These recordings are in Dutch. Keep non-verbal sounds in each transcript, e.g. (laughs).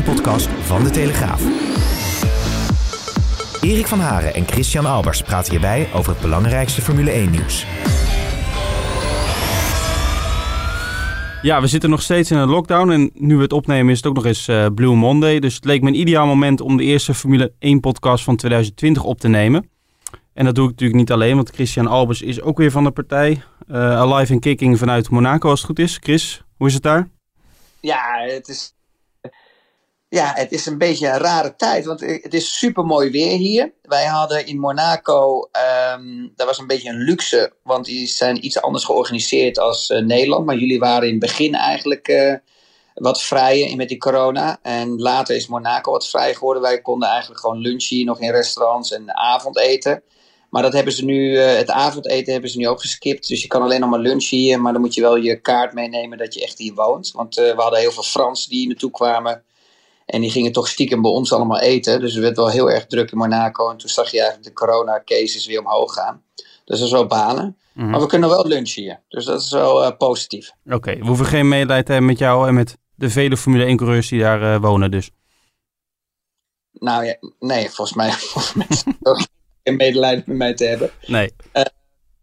1-podcast van De Telegraaf. Erik van Haren en Christian Albers praten hierbij over het belangrijkste Formule 1-nieuws. Ja, we zitten nog steeds in een lockdown en nu we het opnemen is het ook nog eens uh, Blue Monday. Dus het leek me een ideaal moment om de eerste Formule 1 podcast van 2020 op te nemen. En dat doe ik natuurlijk niet alleen, want Christian Albers is ook weer van de partij. Uh, alive en kicking vanuit Monaco als het goed is. Chris, hoe is het daar? Ja, het is, ja, het is een beetje een rare tijd, want het is super mooi weer hier. Wij hadden in Monaco, um, dat was een beetje een luxe, want die zijn iets anders georganiseerd als uh, Nederland. Maar jullie waren in het begin eigenlijk uh, wat vrijer met die corona. En later is Monaco wat vrij geworden. Wij konden eigenlijk gewoon lunchen hier nog in restaurants en avondeten. Maar dat hebben ze nu, het avondeten hebben ze nu ook geskipt. Dus je kan alleen nog maar lunchen hier. Maar dan moet je wel je kaart meenemen dat je echt hier woont. Want we hadden heel veel Fransen die hier naartoe kwamen. En die gingen toch stiekem bij ons allemaal eten. Dus het werd wel heel erg druk in Monaco. En toen zag je eigenlijk de corona-cases weer omhoog gaan. Dus dat is wel banen. Mm-hmm. Maar we kunnen wel lunchen hier. Dus dat is wel uh, positief. Oké, okay, we hoeven geen medelijden te hebben met jou en met de vele Formule 1-coureurs die daar wonen dus. Nou ja, nee, volgens mij, (laughs) volgens mij geen medelijden met mij te hebben. Nee. Uh,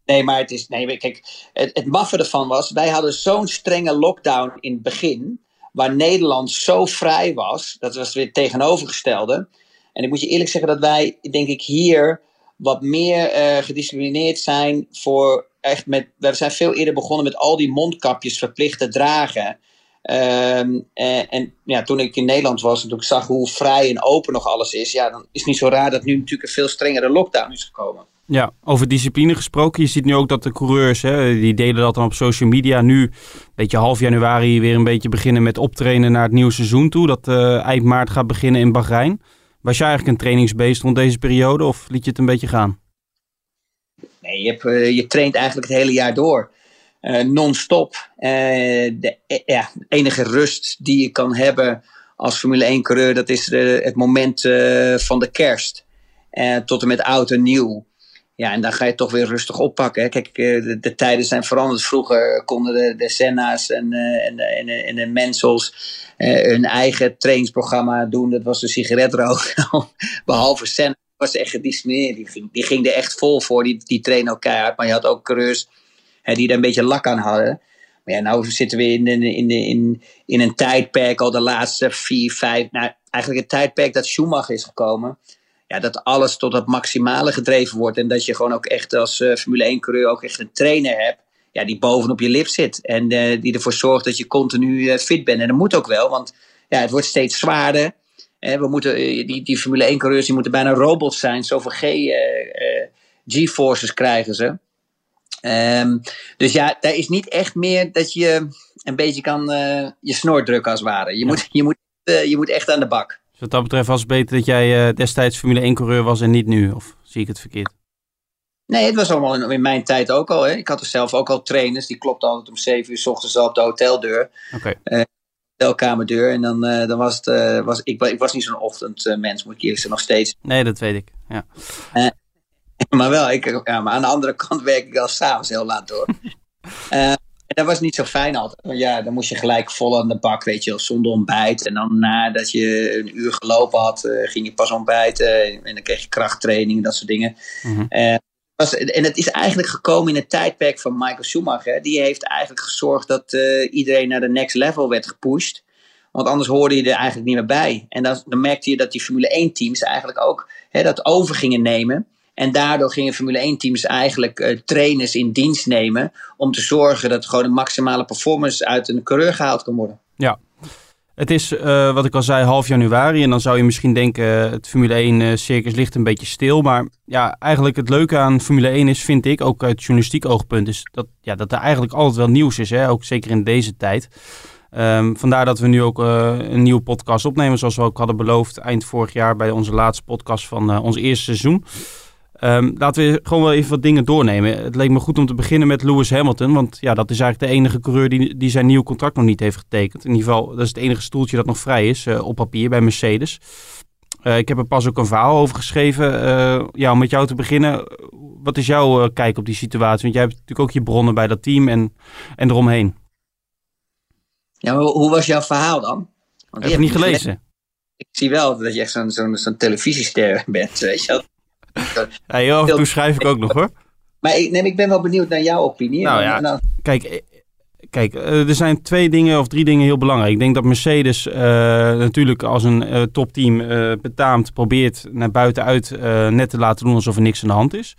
nee, maar het is. Nee, kijk, het, het maffe ervan was. Wij hadden zo'n strenge lockdown in het begin. Waar Nederland zo vrij was. Dat was weer het tegenovergestelde. En ik moet je eerlijk zeggen dat wij, denk ik, hier wat meer uh, gedisciplineerd zijn voor echt met. We zijn veel eerder begonnen met al die mondkapjes verplicht te dragen. En, en ja, toen ik in Nederland was en toen ik zag hoe vrij en open nog alles is, ja, dan is het niet zo raar dat nu natuurlijk een veel strengere lockdown is gekomen. Ja, over discipline gesproken. Je ziet nu ook dat de coureurs, hè, die deden dat dan op social media. Nu, een beetje half januari, weer een beetje beginnen met optrainen naar het nieuwe seizoen toe. Dat uh, eind maart gaat beginnen in Bahrein. Was je eigenlijk een trainingsbeest rond deze periode of liet je het een beetje gaan? Nee, je, hebt, uh, je traint eigenlijk het hele jaar door. Uh, non-stop. De ja, enige rust die je kan hebben als Formule 1 coureur, dat is het moment van de kerst. tot en met oud en nieuw. Ja, en dan ga je toch weer rustig oppakken. Hè. Kijk, de, de, tijden zijn veranderd. Vroeger konden de, de Senna's en, en, de, en, de, en de Mensels hun eigen trainingsprogramma doen. Dat was de sigaretrook. (laughs) Behalve Senna was echt gedisciplineerd. Die ging, die ging er echt vol voor. Die, die trainen ook. Maar je had ook coureurs hè, die er een beetje lak aan hadden. Maar ja, nou zitten we in, in, in, in, in een tijdperk al de laatste vier, vijf... Nou, eigenlijk het tijdperk dat Schumacher is gekomen. Ja, dat alles tot het maximale gedreven wordt. En dat je gewoon ook echt als uh, Formule 1-coureur ook echt een trainer hebt. Ja, die bovenop je lip zit. En uh, die ervoor zorgt dat je continu uh, fit bent. En dat moet ook wel, want ja, het wordt steeds zwaarder. we moeten, die, die Formule 1-coureurs die moeten bijna robots zijn. Zoveel G-forces krijgen ze. Um, dus ja, daar is niet echt meer dat je een beetje kan je snor drukken als het ware. Je, ja. moet, je, moet, je moet echt aan de bak. Dus wat dat betreft was het beter dat jij uh, destijds Formule 1 coureur was en niet nu? Of zie ik het verkeerd? Nee, het was allemaal in, in mijn tijd ook al. Hè. Ik had er zelf ook al trainers. Die klopten altijd om 7 uur s ochtends al op de hoteldeur. Oké. Okay. hotelkamerdeur. En dan, dan was het... was, ik, ik was niet zo'n ochtendmens, moet ik eerlijk zeggen, nog steeds. Nee, dat weet ik. Ja. (laughs) Maar wel, ik, ja, maar aan de andere kant werk ik al s'avonds heel laat door. (laughs) en dat was niet zo fijn altijd. Want ja, dan moest je gelijk vol aan de bak, weet je, zonder ontbijt. En dan nadat je een uur gelopen had, uh, ging je pas ontbijten. En dan kreeg je krachttraining, dat soort dingen. Mm-hmm. Uh, was, en het is eigenlijk gekomen in het tijdperk van Michael Schumacher. Die heeft eigenlijk gezorgd dat iedereen naar de next level werd gepusht. Want anders hoorde je er eigenlijk niet meer bij. En dan, dan merkte je dat die Formule 1-teams eigenlijk ook hè, dat over gingen nemen. En daardoor gingen Formule 1-teams eigenlijk uh, trainers in dienst nemen. om te zorgen dat gewoon een maximale performance uit een coureur gehaald kan worden. Ja. Het is, uh, wat ik al zei, half januari. En dan zou je misschien denken, het Formule 1 uh, circus ligt een beetje stil. Maar ja, eigenlijk het leuke aan Formule 1 is, vind ik, ook uit journalistiek oogpunt, is dat, ja, dat er eigenlijk altijd wel nieuws is. Hè? Ook zeker in deze tijd. Ehm, vandaar dat we nu ook een nieuwe podcast opnemen, zoals we ook hadden beloofd eind vorig jaar bij onze laatste podcast van ons eerste seizoen. Um, laten we gewoon wel even wat dingen doornemen. Het leek me goed om te beginnen met Lewis Hamilton. Want ja, dat is eigenlijk de enige coureur die, die zijn nieuw contract nog niet heeft getekend. In ieder geval, dat is het enige stoeltje dat nog vrij is uh, op papier bij Mercedes. Uh, ik heb er pas ook een verhaal over geschreven. Uh, ja, om met jou te beginnen. Wat is jouw kijk op die situatie? Want jij hebt natuurlijk ook je bronnen bij dat team en, en eromheen. Ja, hoe was jouw verhaal dan? Want heb je niet gelezen. Ik zie wel dat je echt zo'n zo'n zo'n televisiester bent, weet je wel. Ja, heel af en toe schrijf ik ook nog hoor. Maar ik, nee, ik ben wel benieuwd naar jouw opinie. Nou ja, kijk, eh, kijk er zijn twee dingen of drie dingen heel belangrijk. Ik denk dat Mercedes uh, natuurlijk als een uh, topteam uh, betaamt probeert naar buitenuit net te laten doen alsof er niks aan de hand is.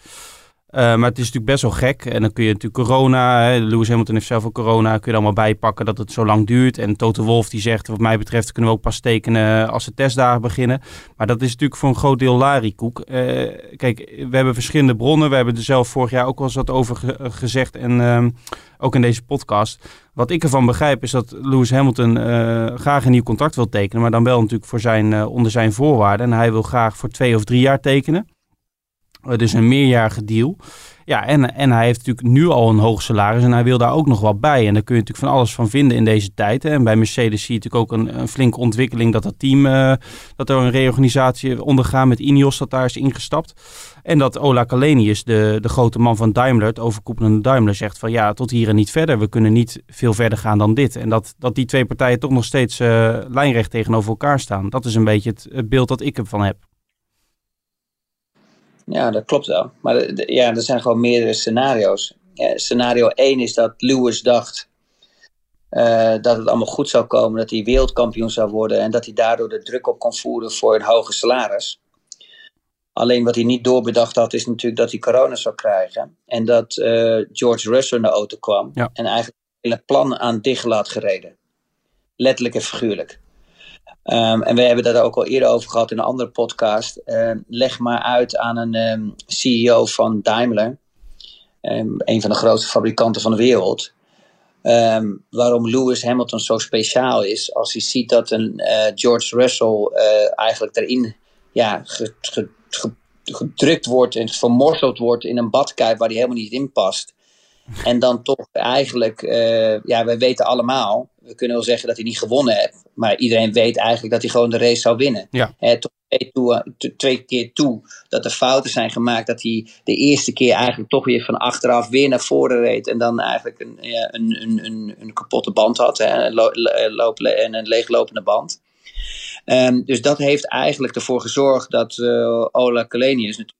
Uh, maar het is natuurlijk best wel gek. En dan kun je natuurlijk corona, hè, Lewis Hamilton heeft zelf ook corona, kun je er allemaal bijpakken dat het zo lang duurt. En Toto Wolf die zegt, wat mij betreft kunnen we ook pas tekenen als de testdagen beginnen. Maar dat is natuurlijk voor een groot deel larikoek. Uh, kijk, we hebben verschillende bronnen. We hebben er zelf vorig jaar ook wel eens wat over gezegd. En uh, ook in deze podcast. Wat ik ervan begrijp is dat Lewis Hamilton uh, graag een nieuw contract wil tekenen. Maar dan wel natuurlijk voor zijn, onder zijn voorwaarden. En hij wil graag voor twee of drie jaar tekenen. Dus een meerjarige deal. Ja, en, en hij heeft natuurlijk nu al een hoog salaris en hij wil daar ook nog wat bij. En daar kun je natuurlijk van alles van vinden in deze tijd. Hè. En bij Mercedes zie je natuurlijk ook een, een flinke ontwikkeling dat dat team, uh, dat er een reorganisatie ondergaan met Ineos dat daar is ingestapt. En dat Ola Kalenius, de, de grote man van Daimler, het overkoepelende Daimler, zegt van ja, tot hier en niet verder. We kunnen niet veel verder gaan dan dit. En dat, dat die twee partijen toch nog steeds uh, lijnrecht tegenover elkaar staan. Dat is een beetje het, het beeld dat ik ervan heb. Ja, dat klopt wel. Maar ja, er zijn gewoon meerdere scenario's. Ja, scenario 1 is dat Lewis dacht uh, dat het allemaal goed zou komen, dat hij wereldkampioen zou worden en dat hij daardoor de druk op kon voeren voor een hoger salaris. Alleen wat hij niet doorbedacht had, is natuurlijk dat hij corona zou krijgen. En dat uh, George Russell naar de auto kwam ja. en eigenlijk het plan aan dicht had gereden. Letterlijk en figuurlijk. Um, en we hebben dat ook al eerder over gehad in een andere podcast. Uh, leg maar uit aan een um, CEO van Daimler, um, een van de grootste fabrikanten van de wereld, waarom Lewis Hamilton zo speciaal is. Als hij ziet dat een uh, George Russell uh, eigenlijk erin ja, ge, ge, ge, gedrukt wordt en vermorzeld wordt in een badkuip waar hij helemaal niet in past. En dan toch eigenlijk, uh, ja, wij weten allemaal, we kunnen wel zeggen dat hij niet gewonnen heeft. Maar iedereen weet eigenlijk dat hij gewoon de race zou winnen. Ja. Tot twee, toe, twee keer toe dat er fouten zijn gemaakt. Dat hij de eerste keer eigenlijk toch weer van achteraf weer naar voren reed. En dan eigenlijk een, ja, een, een, een, een, kapotte band had. Hè, een, lo, een leeglopende band. Um, dus dat heeft eigenlijk ervoor gezorgd dat uh, Ola Kalenius natuurlijk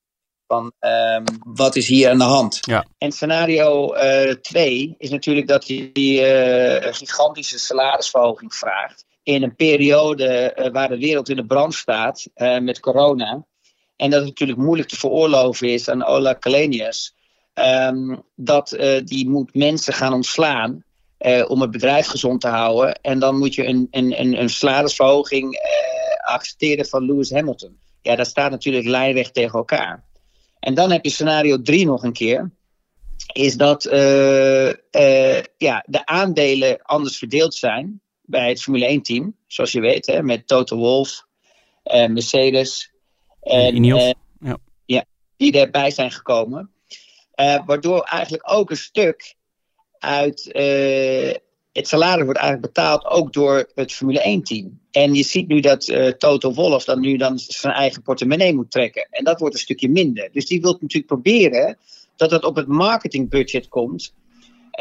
van um, wat is hier aan de hand. Ja. En scenario 2 uh, is natuurlijk dat hij uh, een gigantische salarisverhoging vraagt. In een periode uh, waar de wereld in de brand staat met corona. En dat het natuurlijk moeilijk te veroorloven is aan Ola Kalenius. Um, dat die moet mensen gaan ontslaan. om het bedrijf gezond te houden. En dan moet je een, een, een, een salarisverhoging accepteren van Lewis Hamilton. Ja, dat staat natuurlijk lijnrecht tegen elkaar. En dan heb je scenario 3 nog een keer. Is dat uh, uh, ja, de aandelen anders verdeeld zijn bij het Formule 1 team. Zoals je weet, hè, met Toto Wolff, uh, Mercedes. En, ja. ja. die erbij zijn gekomen. waardoor eigenlijk ook een stuk uit het salaris wordt eigenlijk betaald ook door het Formule 1-team. En je ziet nu dat uh, Toto Wolff dan nu dan zijn eigen portemonnee moet trekken. En dat wordt een stukje minder. Dus die wil natuurlijk proberen dat het op het marketingbudget komt.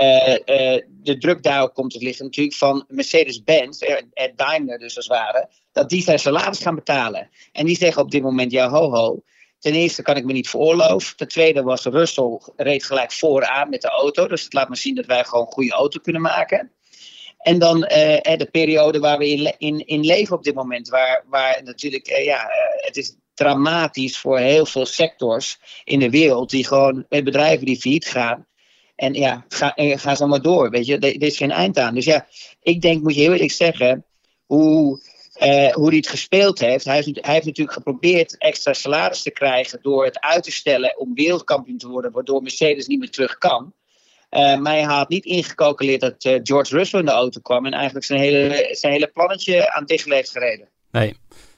Uh, uh, de druk daarop komt te liggen natuurlijk van Mercedes-Benz, en Daimler dus als het ware, dat die zijn salaris gaan betalen. En die zeggen op dit moment, ja ho ho, Ten eerste kan ik me niet veroorloven. Ten tweede was Russell reed gelijk vooraan met de auto. Dus het laat me zien dat wij gewoon een goede auto kunnen maken. En dan uh, de periode waar we in, in, in leven op dit moment. Waar, waar natuurlijk, uh, ja, het is dramatisch voor heel veel sectors in de wereld. Die gewoon met bedrijven die failliet gaan. En ja, ga, ga zo maar door. Weet je, er is geen eind aan. Dus ja, ik denk, moet je heel eerlijk zeggen. Hoe, hoe hij het gespeeld heeft. Hij, heeft. hij heeft natuurlijk geprobeerd extra salaris te krijgen. door het uit te stellen om wereldkampioen te worden. waardoor Mercedes niet meer terug kan. Maar hij had niet ingecalculeerd dat George Russell in de auto kwam en eigenlijk zijn hele, zijn hele plannetje aan dicht heeft gereden. Nee.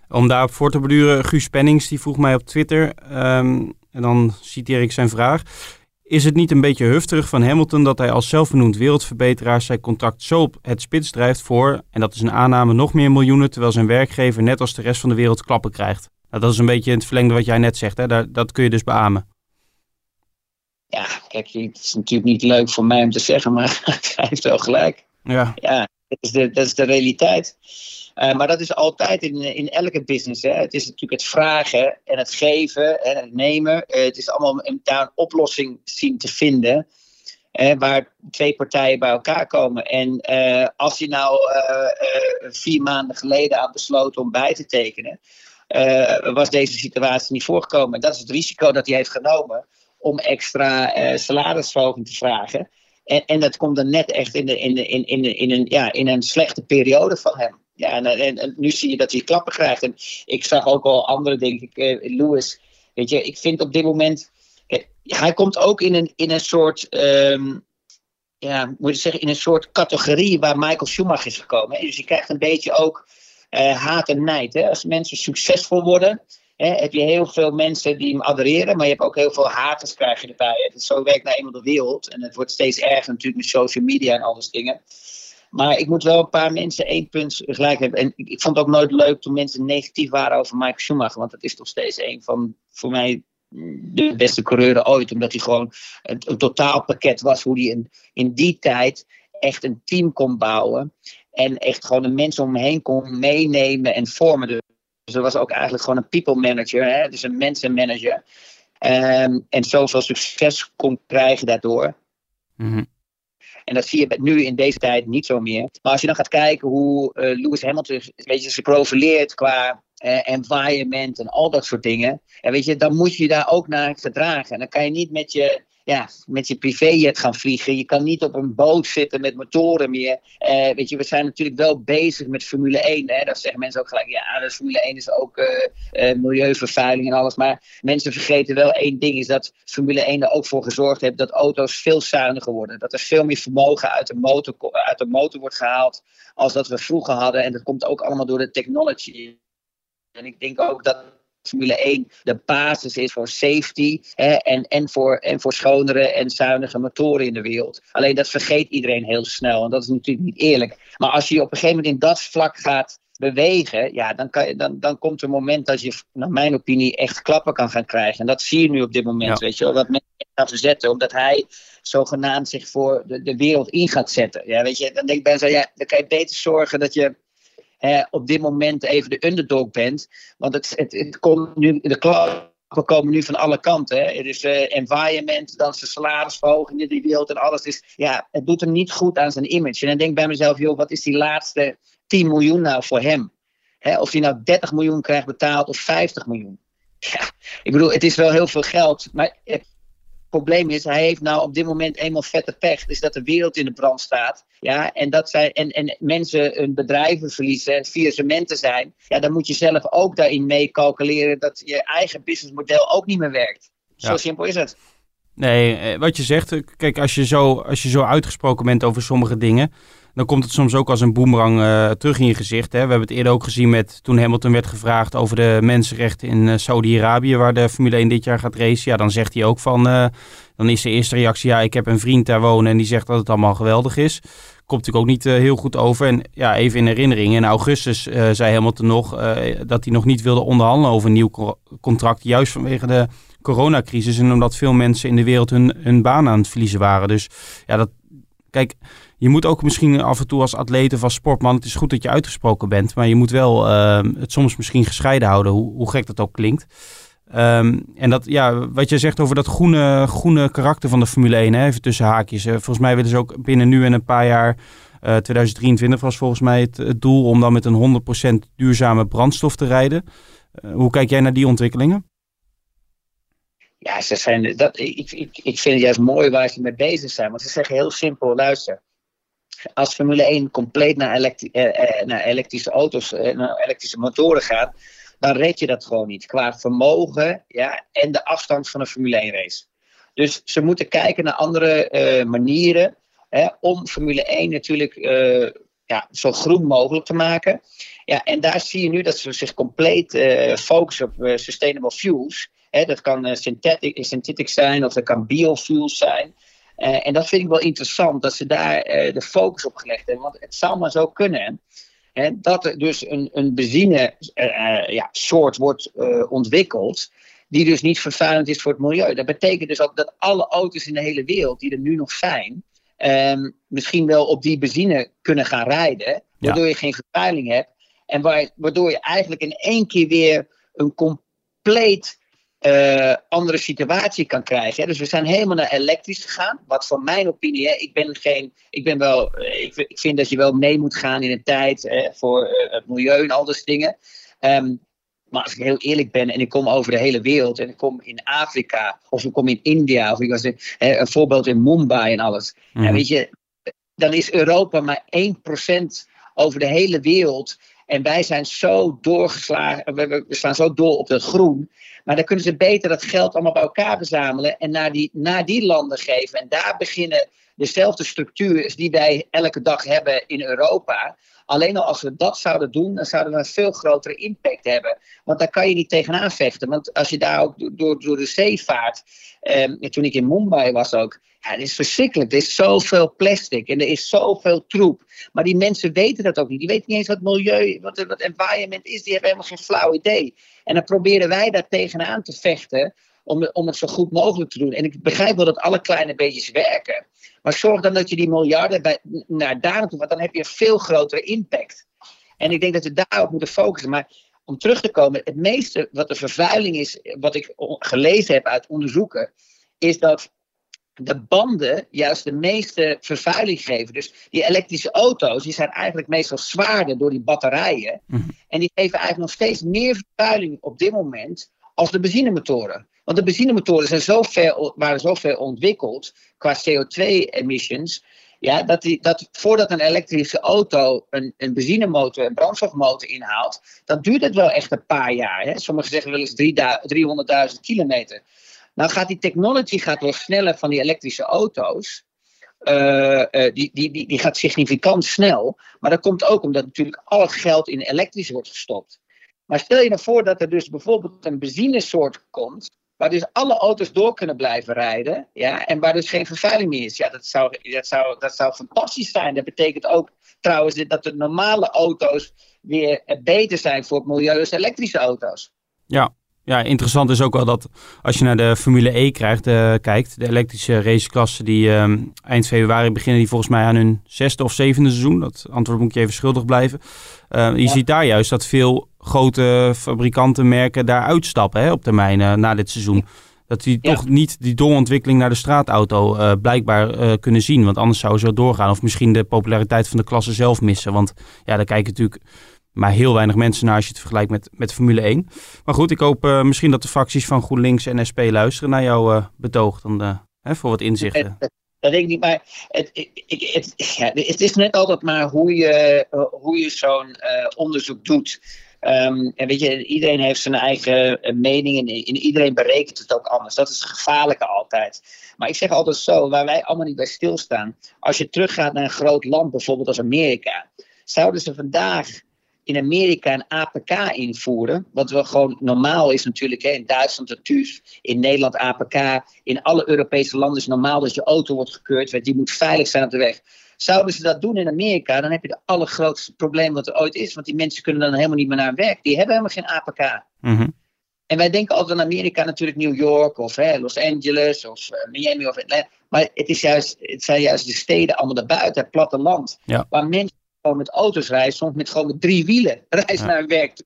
Om daarop voor te beduren, Guus Pennings die vroeg mij op Twitter, ehm, en dan citeer ik zijn vraag. Is het niet een beetje hufterig van Hamilton dat hij als zelfbenoemd wereldverbeteraar zijn contract zo op het spits drijft voor, en dat is een aanname, nog meer miljoenen, terwijl zijn werkgever net als de rest van de wereld klappen krijgt? Nou, dat is een beetje het verlengde wat jij net zegt, hè? Daar, dat kun je dus beamen. Ja, kijk, het is natuurlijk niet leuk voor mij om te zeggen, maar (laughs) hij heeft wel gelijk. Ja, ja dat, is de, dat is de realiteit. Uh, maar dat is altijd in, in elke business. Hè. Het is natuurlijk het vragen en het geven en het nemen. Uh, het is allemaal daar een oplossing zien te vinden. Uh, waar twee partijen bij elkaar komen. En als je nou vier maanden geleden had besloten om bij te tekenen, was deze situatie niet voorgekomen. Dat is het risico dat hij heeft genomen om extra salarisverhoging te vragen. En, en dat komt dan net echt in, de, in, de, in, in, in, een, ja, in een slechte periode van hem. Ja, en, en, nu zie je dat hij klappen krijgt. En ik zag ook al andere, denk ik, uh, Lewis. Weet je, ik vind op dit moment. hij komt ook in een, in een soort. Um, ja, moet je zeggen, in een soort categorie waar Michael Schumacher is gekomen. Dus je krijgt een beetje ook uh, haat en nijd. Hè? Als mensen succesvol worden, heb je heel veel mensen die hem adoreren, maar je hebt ook heel veel haters krijg je erbij. Is zo werkt naar eenmaal de wereld. En het wordt steeds erger natuurlijk met social media en al dat dingen. Maar ik moet wel een paar mensen één punt gelijk hebben. En ik, ik vond het ook nooit leuk toen mensen negatief waren over Michael Schumacher. Want dat is toch steeds een van, voor mij, de beste coureuren ooit. Omdat hij gewoon een, een totaalpakket was. Hoe hij in, in die tijd echt een team kon bouwen. En echt gewoon de mensen om hem heen kon meenemen en vormen. Dus dat was ook eigenlijk gewoon een people manager. Hè? Dus een mensenmanager. Um, en zoveel succes kon krijgen daardoor. Mm en dat zie je nu in deze tijd niet zo meer. Maar als je dan gaat kijken hoe uh, Lewis Hamilton een beetje zich profileert qua uh, environment en al dat soort dingen. En weet je, dan moet je daar ook naar gedragen. En dan kan je niet met je ja, met je privéjet gaan vliegen. Je kan niet op een boot zitten met motoren meer. Uh, weet je, we zijn natuurlijk wel bezig met Formule 1. Hè? Dat zeggen mensen ook gelijk. Ja, de Formule 1 is ook uh, uh, milieuvervuiling en alles. Maar mensen vergeten wel één ding. Is dat Formule 1 er ook voor gezorgd heeft dat auto's veel zuiniger worden. Dat er veel meer vermogen uit de motor, uit de motor wordt gehaald. Als dat we vroeger hadden. En dat komt ook allemaal door de technology. En ik denk ook dat Formule 1 de basis is voor safety hè, en, en, voor, en voor schonere en zuinige motoren in de wereld. Alleen dat vergeet iedereen heel snel en dat is natuurlijk niet eerlijk. Maar als je op een gegeven moment in dat vlak gaat bewegen, ja, dan, kan je, dan, dan komt er een moment dat je, naar mijn opinie, echt klappen kan gaan krijgen. En dat zie je nu op dit moment, weet je wel, dat mensen gaan verzetten, omdat hij zogenaamd zich voor de, de wereld in gaat zetten. Ja, weet je, dan denk ik bij mezelf, ja, dan kan je beter zorgen dat je op dit moment even de underdog bent. Want het, het, komt nu, de klappen komen nu van alle kanten. Hè. Het is uh, environment, dan zijn salarisverhoging in die wereld en alles. Dus ja, het doet hem niet goed aan zijn image. En dan denk ik bij mezelf, joh, wat is die laatste 10 miljoen nou voor hem? Hè, of hij nou 30 miljoen krijgt betaald of 50 miljoen. Ja, ik bedoel, het is wel heel veel geld. Maar probleem is, hij heeft nou op dit moment eenmaal vette pech. Dus dat de wereld in de brand staat. Ja, en, dat zij, en, en mensen hun bedrijven verliezen en faillissementen zijn. Ja, dan moet je zelf ook daarin mee calculeren dat je eigen businessmodel ook niet meer werkt. Zo simpel is het. Nee, eh, wat je zegt, eh, kijk, als je, zo, als je zo uitgesproken bent over sommige dingen, dan komt het soms ook als een boemerang uh, terug in je gezicht. Hè. We hebben het eerder ook gezien met toen Hamilton werd gevraagd over de mensenrechten in uh, Saudi-Arabië, waar de Formule 1 dit jaar gaat racen. Ja, dan zegt hij ook van, uh, dan is de eerste reactie, ja, ik heb een vriend daar wonen en die zegt dat het allemaal geweldig is. Komt natuurlijk ook niet heel goed over. En ja, even in herinnering, in augustus zei Hamilton nog dat hij nog niet wilde onderhandelen over een nieuw contract, juist vanwege de coronacrisis en omdat veel mensen in de wereld hun, hun baan aan het verliezen waren. Dus ja, dat, kijk, je moet ook misschien af en toe als atleet of als sportman, het is goed dat je uitgesproken bent, maar je moet wel uh, het soms misschien gescheiden houden, hoe, hoe gek dat ook klinkt. Um, en dat, ja, wat je zegt over dat groene, groene karakter van de Formule 1, hè, even tussen haakjes. Uh, volgens mij willen ze ook binnen nu en een paar jaar, uh, eh, 2023 was volgens mij het, doel om dan met een 100% duurzame brandstof te rijden. Uh, hoe kijk jij naar die ontwikkelingen? Ja, ze zijn, dat, ik, ik, ik vind het juist mooi waar ze mee bezig zijn. Want ze zeggen heel simpel, luister, als Formule 1 compleet eh, eh, naar elektrische auto's, eh, naar elektrische motoren gaat, dan red je dat gewoon niet. Qua vermogen ja, en de afstand van een Formule 1 race. Dus ze moeten kijken naar andere manieren om Formule 1 natuurlijk ja, zo groen mogelijk te maken. Ja, en daar zie je nu dat ze zich compleet focussen op sustainable fuels. Dat kan synthetic, synthetic zijn of dat kan biofuels zijn. En dat vind ik wel interessant, dat ze daar de focus op gelegd hebben. Want het zou maar zo kunnen hè, dat er dus een, een benzine ja, soort wordt ontwikkeld die dus niet vervuilend is voor het milieu. Dat betekent dus ook dat alle auto's in de hele wereld die er nu nog zijn, um, misschien wel op die benzine kunnen gaan rijden, waardoor je geen vervuiling hebt. En waardoor je eigenlijk in één keer weer een compleet uh, andere situatie kan krijgen. Dus we zijn helemaal naar elektrisch gegaan. Wat voor mijn opinie, hè, ik ben geen. Ik ben wel. Eh, ik, ik vind dat je wel mee moet gaan in de tijd hè, voor uh, het milieu en al dat dingen. Um, maar als ik heel eerlijk ben en ik kom over de hele wereld en ik kom in Afrika of ik kom in India of ik was een, een voorbeeld in Mumbai en alles. Mm. Ja, weet je, dan is Europa maar 1% over de hele wereld. En wij zijn zo doorgeslagen, we, staan zo door op het groen. Maar dan kunnen ze beter dat geld allemaal bij elkaar verzamelen en naar die, naar die landen geven. En daar beginnen dezelfde structuren die wij elke dag hebben in Europa. Alleen al als we dat zouden doen, dan zouden we een veel grotere impact hebben. Want daar kan je niet tegenaan vechten. Want als je daar ook door, door de zee vaart. Eh, toen ik in Mumbai was ook. Het is verschrikkelijk. Er is zoveel plastic en er is zoveel troep. Maar die mensen weten dat ook niet. Die weten niet eens wat milieu, wat, wat environment is. Die hebben helemaal geen flauw idee. En dan proberen wij daar tegenaan te vechten om, om het zo goed mogelijk te doen. En ik begrijp wel dat alle kleine beetjes werken. Maar zorg dan dat je die miljarden bij, naar daar naartoe, want dan heb je een veel grotere impact. En ik denk dat we daarop moeten focussen. Maar om terug te komen, het meeste wat de vervuiling is, wat ik gelezen heb uit onderzoeken, is dat de banden juist de meeste vervuiling geven. Dus die elektrische auto's, die zijn eigenlijk meestal zwaarder door die batterijen. Mhm. En die geven eigenlijk nog steeds meer vervuiling op dit moment als de benzinemotoren. Want de benzinemotoren zijn zo ver, waren zo ver ontwikkeld qua CO2-emissions. Ja, dat, die, dat voordat een elektrische auto een, een benzinemotor, een brandstofmotor inhaalt, dan duurt het wel echt een paar jaar. Hè? Sommigen zeggen wel eens 300.000 kilometer. Nou gaat die technology gaat wel sneller van die elektrische auto's. Uh, uh, die, die, die, die gaat significant snel. Maar dat komt ook omdat natuurlijk al het geld in elektrisch wordt gestopt. Maar stel je nou voor dat er dus bijvoorbeeld een benzinesoort komt, waar dus alle auto's door kunnen blijven rijden, ja, en waar dus geen vervuiling meer is. Ja, dat zou, dat zou, dat zou fantastisch zijn. Dat betekent ook trouwens dat de normale auto's weer beter zijn voor het milieu als elektrische auto's. Ja, ja, interessant is ook wel dat als je naar de Formule E krijgt, uh, kijkt, de elektrische raceklassen die uh, eind februari beginnen, die volgens mij aan hun zesde of zevende seizoen. Dat antwoord moet ik je even schuldig blijven. Uh, je ziet daar juist dat veel grote fabrikanten, merken daar uitstappen hè, op termijn na dit seizoen. Dat die toch niet die doorontwikkeling naar de straatauto uh, blijkbaar kunnen zien. Want anders zou zo doorgaan. Of misschien de populariteit van de klasse zelf missen. Want ja, daar kijken natuurlijk maar heel weinig mensen naar als je het vergelijkt met, met Formule 1. Maar goed, ik hoop uh, misschien dat de fracties van GroenLinks en SP luisteren naar jouw uh, betoog dan, hè, voor wat inzichten. Dat denk ik niet, maar het, ik, het, het is net altijd maar hoe je, hoe je zo'n onderzoek doet. Um, en weet je, iedereen heeft zijn eigen mening en, en iedereen berekent het ook anders. Dat is het gevaarlijke altijd. Maar ik zeg altijd zo, waar wij allemaal niet bij stilstaan. Als je teruggaat naar een groot land, bijvoorbeeld als Amerika. Zouden ze vandaag in Amerika een APK invoeren. Wat wel gewoon normaal is natuurlijk. Hè. In Duitsland het TUS, in Nederland APK. In alle Europese landen is normaal dat je auto wordt gekeurd. Want die moet veilig zijn op de weg. Zouden ze dat doen in Amerika, dan heb je het allergrootste probleem wat er ooit is. Want die mensen kunnen dan helemaal niet meer naar werk. Die hebben helemaal geen APK. Mhm. En wij denken altijd aan Amerika natuurlijk New York of hè, Los Angeles of uh, Miami of Atlanta. Maar het, is juist, het zijn juist de steden allemaal daarbuiten, het platteland. Ja. Waar mensen gewoon met auto's rijden, soms met gewoon met drie wielen reizen naar hun werk.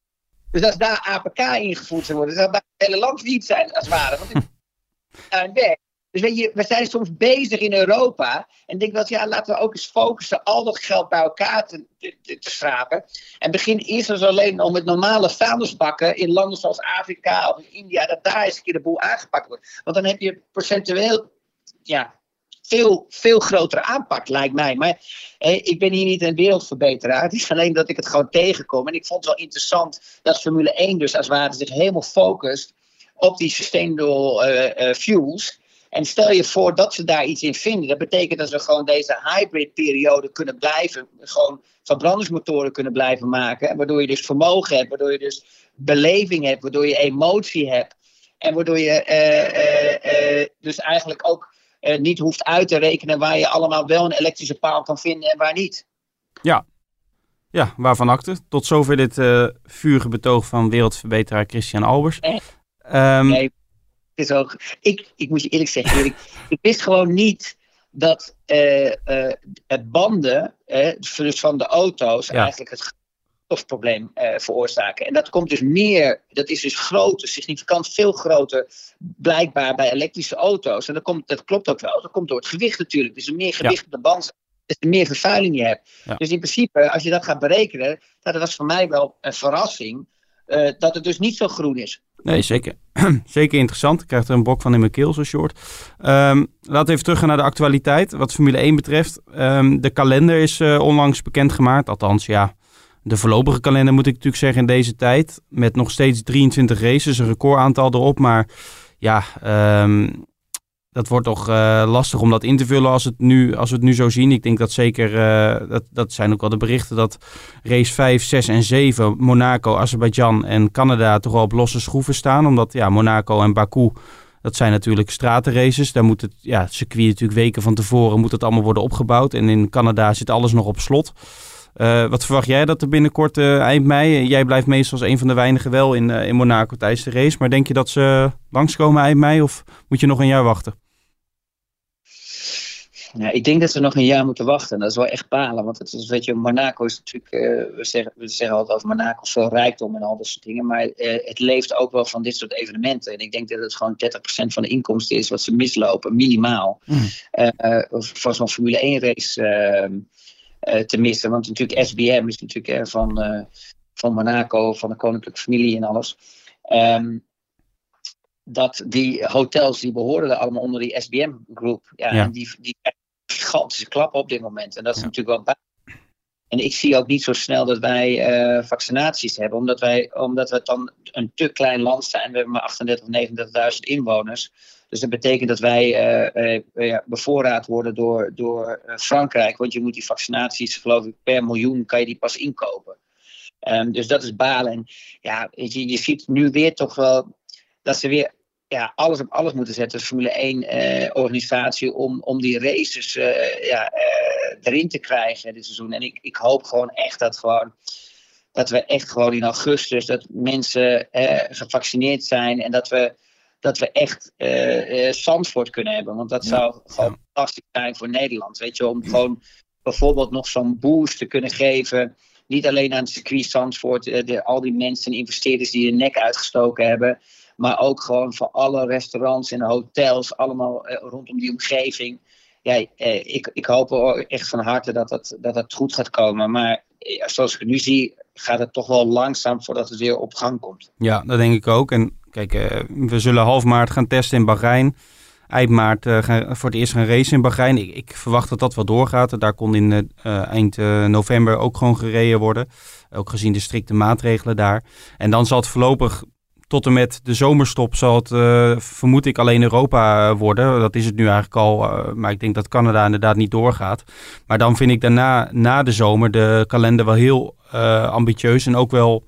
Dus als daar APK ingevoerd zou worden, zou het hele land niet zijn als het ware. Want (laughs) naar hun werk. Dus weet je, we zijn soms bezig in Europa. En denk wel, ja, laten we ook eens focussen al dat geld bij elkaar te, te, te schrapen. En begin eerst eens alleen om met normale vuilnisbakken in landen zoals Afrika of India, dat daar eens een keer de boel aangepakt wordt. Want dan heb je procentueel ja, veel, veel grotere aanpak, lijkt mij. Maar ik ben hier niet een wereldverbeteraar. Het is alleen dat ik het gewoon tegenkom. En ik vond het wel interessant dat Formule 1 dus als ware zich helemaal focust op die sustainable uh, uh, fuels. En stel je voor dat ze daar iets in vinden. Dat betekent dat we gewoon deze hybrid periode kunnen blijven. Gewoon verbrandingsmotoren kunnen blijven maken. Waardoor je dus vermogen hebt. Waardoor je dus beleving hebt. Waardoor je emotie hebt. En waardoor je uh, dus eigenlijk ook niet hoeft uit te rekenen waar je allemaal wel een elektrische paal kan vinden en waar niet. Ja, ja waarvan acte. Tot zover dit vurige betoog van wereldverbeteraar Christian Albers. Um, nee, is ook, ik, ik moet je eerlijk zeggen, Erik, (laughs) ik wist gewoon niet dat uh, uh, het banden uh, dus van de auto's eigenlijk het stofprobleem veroorzaken. En dat komt dus meer, dat is dus groter, significant veel groter, blijkbaar bij elektrische auto's. En dat, komt, dat klopt ook wel, dat komt door het gewicht natuurlijk. Dus er meer gewicht ja. op de band des te meer vervuiling je hebt. Ja. Dus in principe, als je dat gaat berekenen, dat was voor mij wel een verrassing, dat het dus niet zo groen is. Nee, zeker. (clears throat) zeker interessant. Ik krijg er een bok van in mijn keel, zo short. Um, laten we even teruggaan naar de actualiteit. Wat Formule 1 betreft. Um, de kalender is uh, onlangs bekendgemaakt. Althans, ja, de voorlopige kalender moet ik natuurlijk zeggen in deze tijd. Met nog steeds 23 races, een recordaantal erop. Maar ja, um, dat wordt toch uh, lastig om dat in te vullen als, het nu, als we het nu zo zien. Ik denk dat zeker, uh, dat, dat zijn ook wel de berichten, dat race 5, 6 en 7, Monaco, Azerbeidzjan en Canada toch wel op losse schroeven staan. Omdat ja, Monaco en Baku, dat zijn natuurlijk stratenraces. Daar moet het ja, circuit natuurlijk weken van tevoren moet het allemaal worden opgebouwd. En in Canada zit alles nog op slot. Uh, wat verwacht jij dat er binnenkort uh, eind mei? Jij blijft meestal als een van de weinigen wel in, uh, in Monaco tijdens de race. Maar denk je dat ze langskomen eind mei of moet je nog een jaar wachten? Ja, ik denk dat we nog een jaar moeten wachten. Dat is wel echt palen. Want het is, weet je, Monaco is natuurlijk. Uh, we, zeggen, we zeggen altijd over Monaco veel rijkdom en al dat soort dingen. Maar uh, het leeft ook wel van dit soort evenementen. En ik denk dat het gewoon 30% van de inkomsten is wat ze mislopen, minimaal. Mm. Uh, voor zo'n Formule 1 race ehm, te missen. Want natuurlijk SBM is natuurlijk van, van Monaco, van de koninklijke familie en alles. Um, dat die hotels die behoorden allemaal onder die SBM-groep. Ja, ja. En die, die gigantische klap op dit moment. En dat is ja. natuurlijk wel En ik zie ook niet zo snel dat wij uh, vaccinaties hebben, omdat wij, omdat we dan een te klein land zijn. We hebben maar 38.000 of 39.000 inwoners. Dus dat betekent dat wij uh, uh, bevoorraad worden door, door Frankrijk. Want je moet die vaccinaties, geloof ik, per miljoen kan je die pas inkopen. Um, dus dat is balen. En ja, je, je ziet nu weer toch wel dat ze weer ja, alles op alles moeten zetten als Formule 1 eh, organisatie om, om die races ja, erin te krijgen dit seizoen. En ik, ik hoop gewoon echt dat gewoon dat we echt gewoon in augustus dat mensen gevaccineerd zijn en dat we, dat we echt Zandvoort kunnen hebben. Want dat zou gewoon fantastisch zijn voor Nederland. Weet je, om gewoon bijvoorbeeld nog zo'n boost te kunnen geven. Niet alleen aan het circuit Zandvoort, de, al die mensen en investeerders die de nek uitgestoken hebben. Maar ook gewoon voor alle restaurants en hotels, allemaal eh, rondom die omgeving. Ja, eh, ik, ik hoop echt van harte dat dat, dat dat goed gaat komen. Maar eh, zoals ik het nu zie, gaat het toch wel langzaam voordat het weer op gang komt. Ja, dat denk ik ook. En kijk, we zullen half maart gaan testen in Bahrein. Eind maart uh, gaan, voor het eerst gaan racen in Bahrein. Ik, ik, verwacht dat dat wel doorgaat. Daar kon in uh, eind november ook gewoon gereden worden. Ook gezien de strikte maatregelen daar. En dan zal het voorlopig tot en met de zomerstop zal het, vermoed ik, alleen Europa eh, worden. Dat is het nu eigenlijk al, maar ik denk dat Canada inderdaad niet doorgaat. Maar dan vind ik daarna, na de zomer, de kalender wel heel ambitieus en ook wel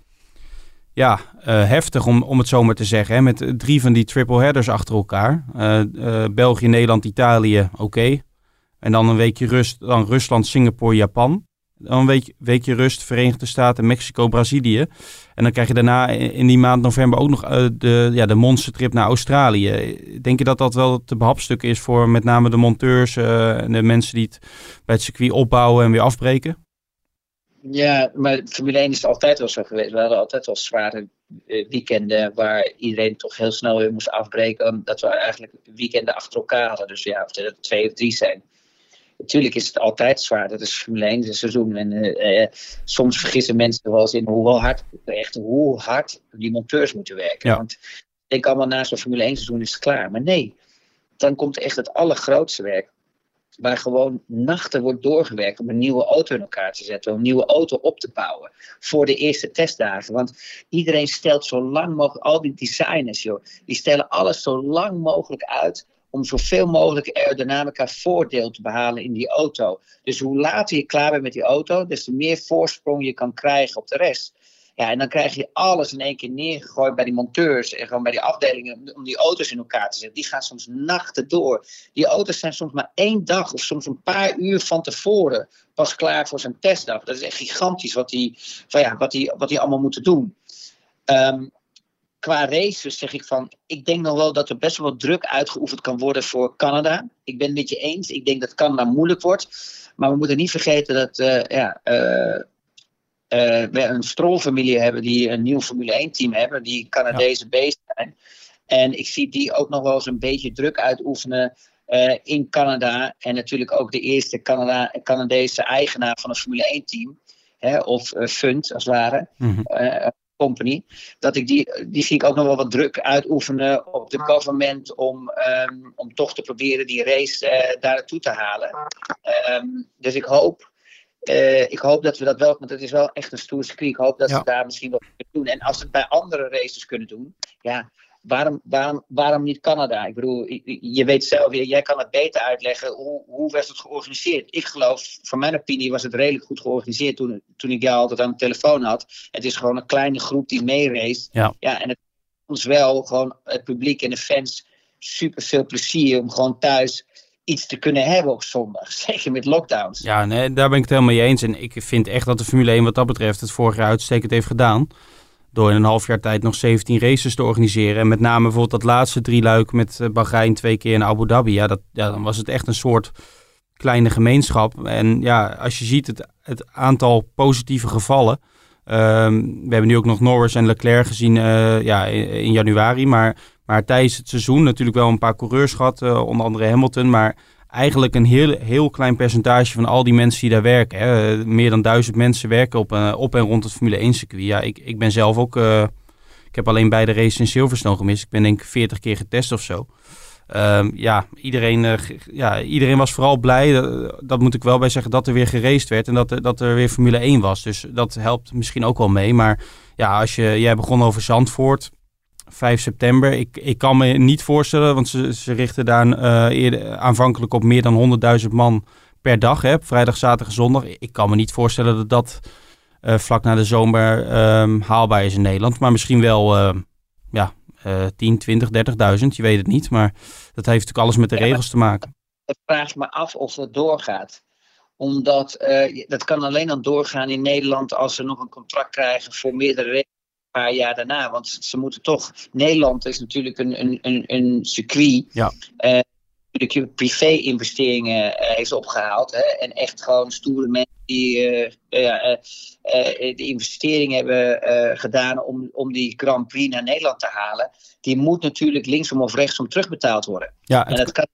ja, heftig om, om het zomaar te zeggen. Hè? Met drie van die triple headers achter elkaar. België, Nederland, Italië, oké. En dan een weekje rust, dan Rusland, Singapore, Japan. Dan een week, weekje rust, Verenigde Staten, Mexico, Brazilië. En dan krijg je daarna in die maand november ook nog de, ja, de monstertrip naar Australië. Denk je dat dat wel te behapstuk is voor met name de monteurs en de mensen die het bij het circuit opbouwen en weer afbreken? Ja, maar Formule 1 is altijd wel zo geweest. We hadden altijd wel zware eh, weekenden waar iedereen toch heel snel weer moest afbreken. Omdat we eigenlijk weekenden achter elkaar hadden. Dus ja, of er twee of drie zijn. Natuurlijk is het altijd zwaar. Dat is Formule 1 het seizoen. En uh, uh, soms vergissen mensen wel eens in hoe hard, echt hoe hard die monteurs moeten werken. Ja. Want ik denk allemaal na zo'n Formule 1 seizoen is het klaar. Maar nee, dan komt echt het allergrootste werk. Waar gewoon nachten wordt doorgewerkt om een nieuwe auto in elkaar te zetten. Om een nieuwe auto op te bouwen. Voor de eerste testdagen. Want iedereen stelt zo lang mogelijk, al die designers joh. Die stellen alles zo lang mogelijk uit om zoveel mogelijk aerodynamica voordeel te behalen in die auto. Dus hoe later je klaar bent met die auto, des te meer voorsprong je kan krijgen op de rest. Ja, en dan krijg je alles in één keer neergegooid bij die monteurs en gewoon bij die afdelingen om die auto's in elkaar te zetten. Die gaan soms nachten door. Die auto's zijn soms maar één dag of soms een paar uur van tevoren pas klaar voor zijn testdag. Dat is echt gigantisch wat die, van ja, wat die, wat die allemaal moeten doen. Um, qua races zeg ik van, ik denk nog wel dat er best wel druk uitgeoefend kan worden voor Canada. Ik ben het met je eens. Ik denk dat Canada moeilijk wordt. Maar we moeten niet vergeten dat uh, ja, uh, we een Stroll-familie hebben die een nieuw Formule 1-team hebben, die Canadezen ja. bezig zijn. En ik zie die ook nog wel eens een beetje druk uitoefenen in Canada. En natuurlijk ook de eerste Canada Canadese eigenaar van een Formule 1-team. Of fund, als het ware. Mm -hmm company, dat ik die, die zie ik ook nog wel wat druk uitoefenen op de government om, um, om toch te proberen die race uh, daar naartoe te halen. Um, dus ik hoop, uh, ik hoop dat we dat wel, want het is wel echt een stoer circuit, ik hoop dat ja. we daar misschien wat kunnen doen. En als we het bij andere races kunnen doen, ja, waarom, waarom, waarom niet Canada? Ik bedoel, je weet zelf, jij kan het beter uitleggen. Hoe, hoe werd het georganiseerd? Ik geloof, van mijn opinie was het redelijk goed georganiseerd toen, toen ik jou altijd aan de telefoon had. Het is gewoon een kleine groep die meereest. Ja. ja, en het ons wel gewoon het publiek en de fans super veel plezier om gewoon thuis iets te kunnen hebben op zondag. (laughs) Zeker met lockdowns. Ja, nee, daar ben ik het helemaal mee eens. En ik vind echt dat de Formule 1 wat dat betreft het vorig jaar uitstekend heeft gedaan door in een half jaar tijd nog 17 races te organiseren. En met name bijvoorbeeld dat laatste drie luik met eh, Bahrein twee keer in Abu Dhabi. Ja, dat, ja, dan was het echt een soort kleine gemeenschap. En ja, als je ziet het, het aantal positieve gevallen. Um, we hebben nu ook nog Norris en Leclerc gezien uh, ja, in, in, januari. Maar, maar tijdens het seizoen natuurlijk wel een paar coureurs gehad. Uh, onder andere Hamilton. Maar eigenlijk een heel, heel klein percentage van al die mensen die daar werken. Hè. Meer dan duizend mensen werken op, uh, op en rond het Formule 1 circuit. Ja, ik, ik ben zelf ook... Ik heb alleen beide races in Silverstone gemist. Ik ben denk ik 40 keer getest of zo. Um, ja, iedereen, ja, iedereen was vooral blij, dat, dat, moet ik wel bij zeggen, dat er weer geraced werd en dat, dat er weer Formule 1 was. Dus dat helpt misschien ook wel mee. Maar ja, als je, jij begon over Zandvoort, 5 september. Ik, ik kan me niet voorstellen, want ze, ze richten daar uh, eerder, aanvankelijk op meer dan 100.000 man per dag. Hè, vrijdag, zaterdag, zondag. Ik kan me niet voorstellen dat dat uh, vlak na de zomer um, haalbaar is in Nederland. Maar misschien wel uh, ja, 10, 20, 30.000. Je weet het niet. Maar dat heeft natuurlijk alles met de ja, regels te maken. Ik vraag me af of het doorgaat omdat dat kan alleen dan doorgaan in Nederland als ze nog een contract krijgen voor meerdere paar jaar daarna. Want ze moeten toch. Nederland is natuurlijk een, een, een, een circuit. Ja. Uh, natuurlijk privé-investeringen uh, heeft opgehaald. Hè, en echt gewoon stoere mensen die uh, de investering hebben gedaan om, om die Grand Prix naar Nederland te halen. Die moet natuurlijk linksom of rechtsom terugbetaald worden. Ja, en dat kan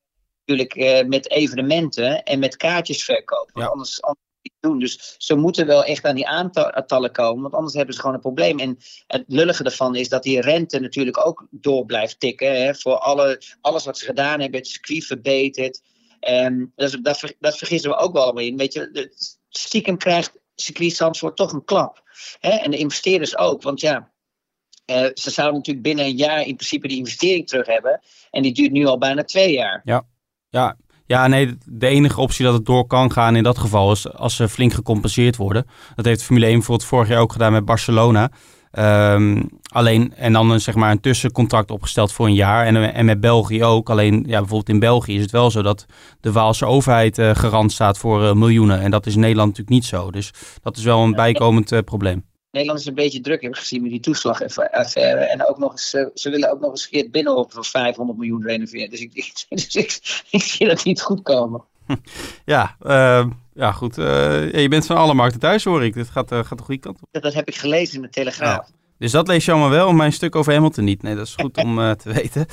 natuurlijk met evenementen en met kaartjes verkopen. Ja. Anders, anders Dus ze moeten wel echt aan die aantallen komen, want anders hebben ze gewoon een probleem. En het lullige ervan is dat die rente natuurlijk ook door blijft tikken. Hè, voor alle, alles wat ze gedaan hebben, het circuit verbeterd. En dat, dat, dat vergissen we ook wel allemaal in. Weet je, stiekem krijgt circuit Zandvoort toch een klap. Hè? En de investeerders ook, want ja, uh, ze zouden natuurlijk binnen een jaar in principe die investering terug hebben. En die duurt nu al bijna twee jaar. Ja, ja ja, nee, de enige optie dat het door kan gaan in dat geval is als ze flink gecompenseerd worden. Dat heeft Formule 1 bijvoorbeeld vorig jaar ook gedaan met Barcelona. Um, alleen, en dan een, zeg maar een tussencontract opgesteld voor een jaar. En, en met België ook. Alleen, ja, bijvoorbeeld in België is het wel zo dat de Waalse overheid uh, garant staat voor uh, miljoenen. En dat is in Nederland natuurlijk niet zo. Dus dat is wel een bijkomend uh, probleem. Nederland is een beetje druk, heb ik gezien met die toeslagaffaire. En ook nog eens, ze willen ook nog eens Geert Binnenhof voor 500 miljoen renoveren. Dus ik, ik, (laughs) dus ik, ik zie dat niet goed komen. (laughs) Ja, uh, ja goed. Uh, je bent van alle markten thuis, hoor ik. Dit gaat, uh, gaat de goede kant op. Dat, dat heb ik gelezen in de Telegraaf. Ja. Dus dat lees je allemaal wel, mijn stuk over Hamilton niet. Nee, dat is goed om uh, (laughs) te weten.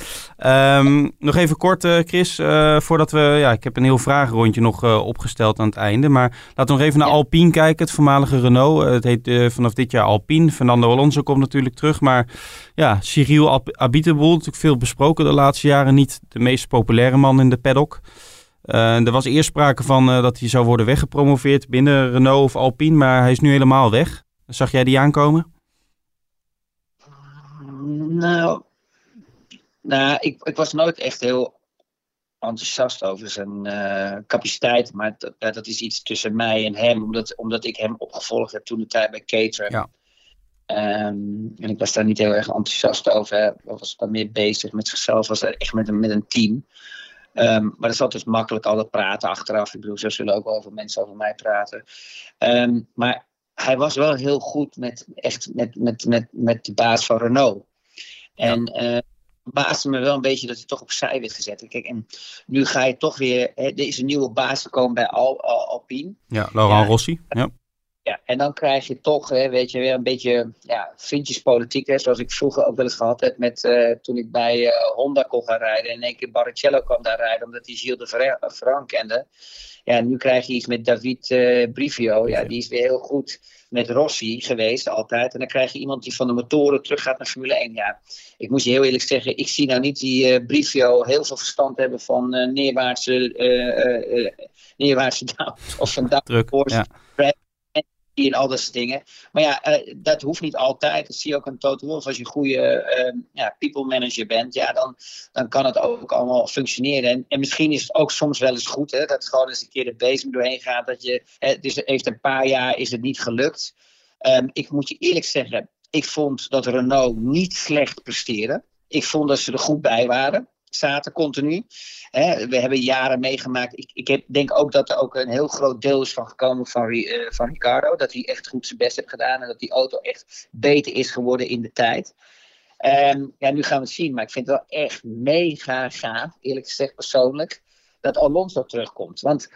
Um, nog even kort, uh, Chris, uh, voordat we... Ja, ik heb een heel vragenrondje nog opgesteld aan het einde. Maar laten we nog even naar ja. Alpine kijken, het voormalige Renault. het heet vanaf dit jaar Alpine. Fernando Alonso komt natuurlijk terug. Maar ja, Cyril Abiteboul, natuurlijk veel besproken de laatste jaren. Niet de meest populaire man in de paddock. er was eerst sprake van dat hij zou worden weggepromoveerd binnen Renault of Alpine. Maar hij is nu helemaal weg. Zag jij die aankomen? Nou, nou ik, ik was nooit echt heel enthousiast over zijn uh, capaciteit. Maar dat, dat is iets tussen mij en hem, omdat, omdat ik hem opgevolgd heb toen de tijd bij Cater. Ja. Um, en ik was daar niet heel erg enthousiast over. Hij was dan meer bezig met zichzelf, was echt met een, met een team. Um, maar dat is altijd makkelijk altijd praten achteraf. Ik bedoel, zo zullen ook wel over mensen over mij praten. Um, maar hij was wel heel goed met, echt met, met, met, met de baas van Renault. En ja. uh, baasde me wel een beetje dat hij toch opzij werd gezet. Kijk, en nu ga je toch weer. Hè, er is een nieuwe baas gekomen bij Al, Al, Alpine. Ja, Laurent ja. Rossi. Ja. Ja, en dan krijg je toch, hè, weet je, weer een beetje ja, vriendjespolitiek. Hè, zoals ik vroeger ook wel eens gehad heb met, uh, toen ik bij uh, Honda kon gaan rijden. En in één keer Barrichello kwam daar rijden, omdat hij Gilles de Frank kende. Ja, nu krijg je iets met David uh, Brivio. Ja, die is weer heel goed met Rossi geweest altijd. En dan krijg je iemand die van de motoren terug gaat naar Formule 1. Ja, ik moet je heel eerlijk zeggen, ik zie nou niet die uh, Brivio heel veel verstand hebben van neerwaartse, neerwaartse down of van downforce. Ja en al dat soort dingen. Maar ja, uh, dat hoeft niet altijd. Dat zie je ook aan Toto Wolff. Als je een goede uh, ja, people manager bent, ja, dan, dan kan het ook allemaal functioneren. En, en misschien is het ook soms wel eens goed, hè, dat het gewoon eens een keer de bezem doorheen gaat. Dat je, het is, heeft een paar jaar is het niet gelukt. Um, ik moet je eerlijk zeggen, ik vond dat Renault niet slecht presteerde. Ik vond dat ze er goed bij waren zaten continu. We hebben jaren meegemaakt. Ik, ik heb, denk ook dat er ook een heel groot deel is van gekomen van, uh, van Ricardo. Dat hij echt goed zijn best heeft gedaan en dat die auto echt beter is geworden in de tijd. Um, ja, nu gaan we het zien. Maar ik vind het wel echt mega gaaf, eerlijk gezegd persoonlijk, dat Alonso terugkomt. Want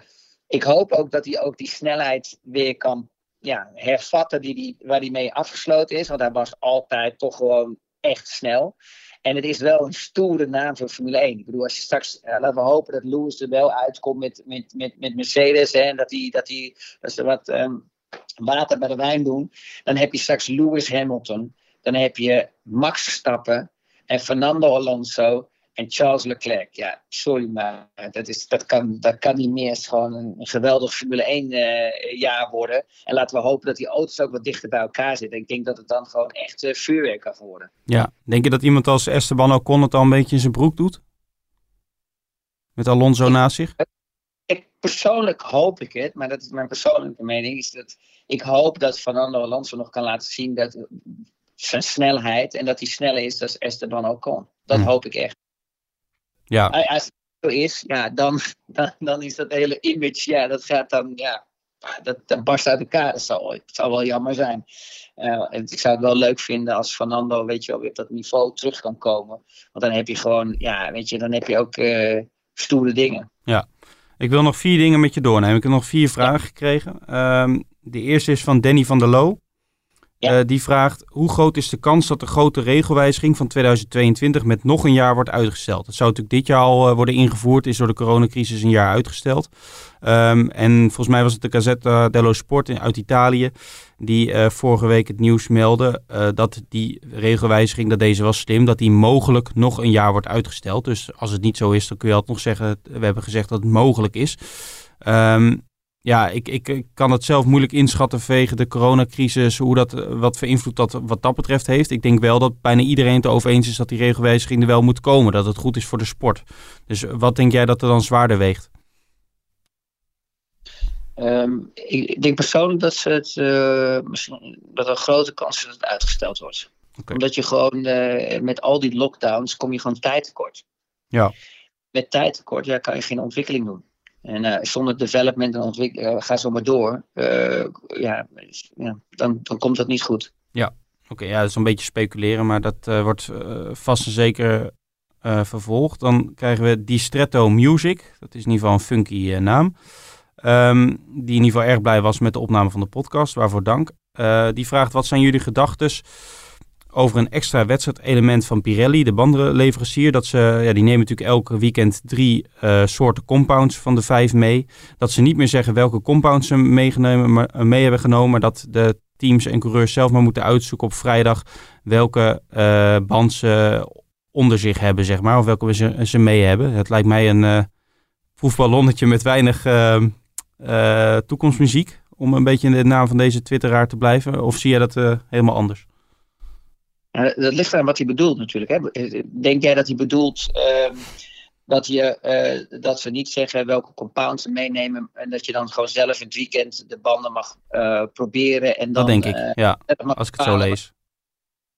ik hoop ook dat hij ook die snelheid weer kan ja, hervatten die die, waar hij mee afgesloten is. Want hij was altijd toch gewoon echt snel. En het is wel een stoere naam voor Formule 1. Ik bedoel, als je straks, uh, laten we hopen dat Lewis er wel uitkomt met, met, met, met Mercedes. Hè, en dat, die, dat, die, dat ze wat um, water bij de wijn doen. Dan heb je straks Lewis Hamilton. Dan heb je Max Verstappen en Fernando Alonso en Charles Leclerc. Ja, sorry, maar dat, is, dat, kan, dat kan niet meer. Het is gewoon een, een geweldig Formule 1 uh, jaar worden. En laten we hopen dat die auto's ook wat dichter bij elkaar zitten. Ik denk dat het dan gewoon echt uh, vuurwerk kan worden. Ja, denk je dat iemand als Esteban Ocon het al een beetje in zijn broek doet? Met Alonso naast zich? Ik, persoonlijk hoop ik het, maar dat is mijn persoonlijke mening. Is dat ik hoop dat Fernando Alonso nog kan laten zien dat zijn snelheid en dat hij sneller is dan Esteban Ocon. Dat hm. hoop ik echt. Ja. Als het zo is, ja, dan, dan, dan is dat hele image, ja, dat gaat dan, ja, dat, dat barst uit elkaar. Dat zou, het zou wel jammer zijn. Uh, en ik zou het wel leuk vinden als Fernando, weet je wel, weer op dat niveau terug kan komen. Want dan heb je gewoon, ja, weet je, dan heb je ook uh, stoere dingen. Ja. Ik wil nog vier dingen met je doornemen. Ik heb nog vier vragen gekregen. Um, de eerste is van Danny van der Loo. Uh, die vraagt, hoe groot is de kans dat de grote regelwijziging van 2022 met nog een jaar wordt uitgesteld? Dat zou natuurlijk dit jaar al uh, worden ingevoerd, is door de coronacrisis een jaar uitgesteld. Um, en volgens mij was het de Gazzetta dello Sport in, uit Italië, die uh, vorige week het nieuws meldde dat die regelwijziging, dat deze was slim, dat die mogelijk nog een jaar wordt uitgesteld. Dus als het niet zo is, dan kun je altijd nog zeggen, we hebben gezegd dat het mogelijk is. Um, ja, ik, ik, ik, kan het zelf moeilijk inschatten vanwege de coronacrisis, hoe dat, wat voor invloed dat wat dat betreft heeft. Ik denk wel dat bijna iedereen het over eens is dat die regelwijziging er wel moet komen, dat het goed is voor de sport. Dus wat denk jij dat er dan zwaarder weegt? Um, ik denk persoonlijk dat, ze het, uh, misschien, dat er een grote kans is dat het uitgesteld wordt. Okay. Omdat je gewoon uh, met al die lockdowns kom je gewoon tijd tekort. Ja. Met tijd tekort ja, kan je geen ontwikkeling doen. En uh, zonder development en ontwikkeling, uh, ga zo maar door. Uh, ja, ja dan, dan komt dat niet goed. Ja, oké. Ja, dat is een beetje speculeren, maar dat wordt vast en zeker vervolgd. Dan krijgen we Distretto Music. Dat is in ieder geval een funky naam. Um, die in ieder geval erg blij was met de opname van de podcast. Waarvoor dank. die vraagt, wat zijn jullie gedachten over een extra wedstrijdelement van Pirelli, de bandenleverancier. Dat ze, ja, die nemen natuurlijk elke weekend drie uh, soorten compounds van de vijf mee. Dat ze niet meer zeggen welke compounds ze meegenomen, maar, uh, mee hebben genomen, maar dat de teams en coureurs zelf maar moeten uitzoeken op vrijdag welke uh, band ze onder zich hebben, zeg maar, of welke ze, ze mee hebben. Het lijkt mij een proefballonnetje met weinig toekomstmuziek, om een beetje in de naam van deze twitteraar te blijven. Of zie je dat helemaal anders? Dat ligt aan wat hij bedoelt natuurlijk. Hè. Denk jij dat hij bedoelt uh, dat, je, uh, dat ze niet zeggen welke compounds ze meenemen. En dat je dan gewoon zelf in het weekend de banden mag uh, proberen. En dan, dat denk ik, ja. Als ik het zo lees.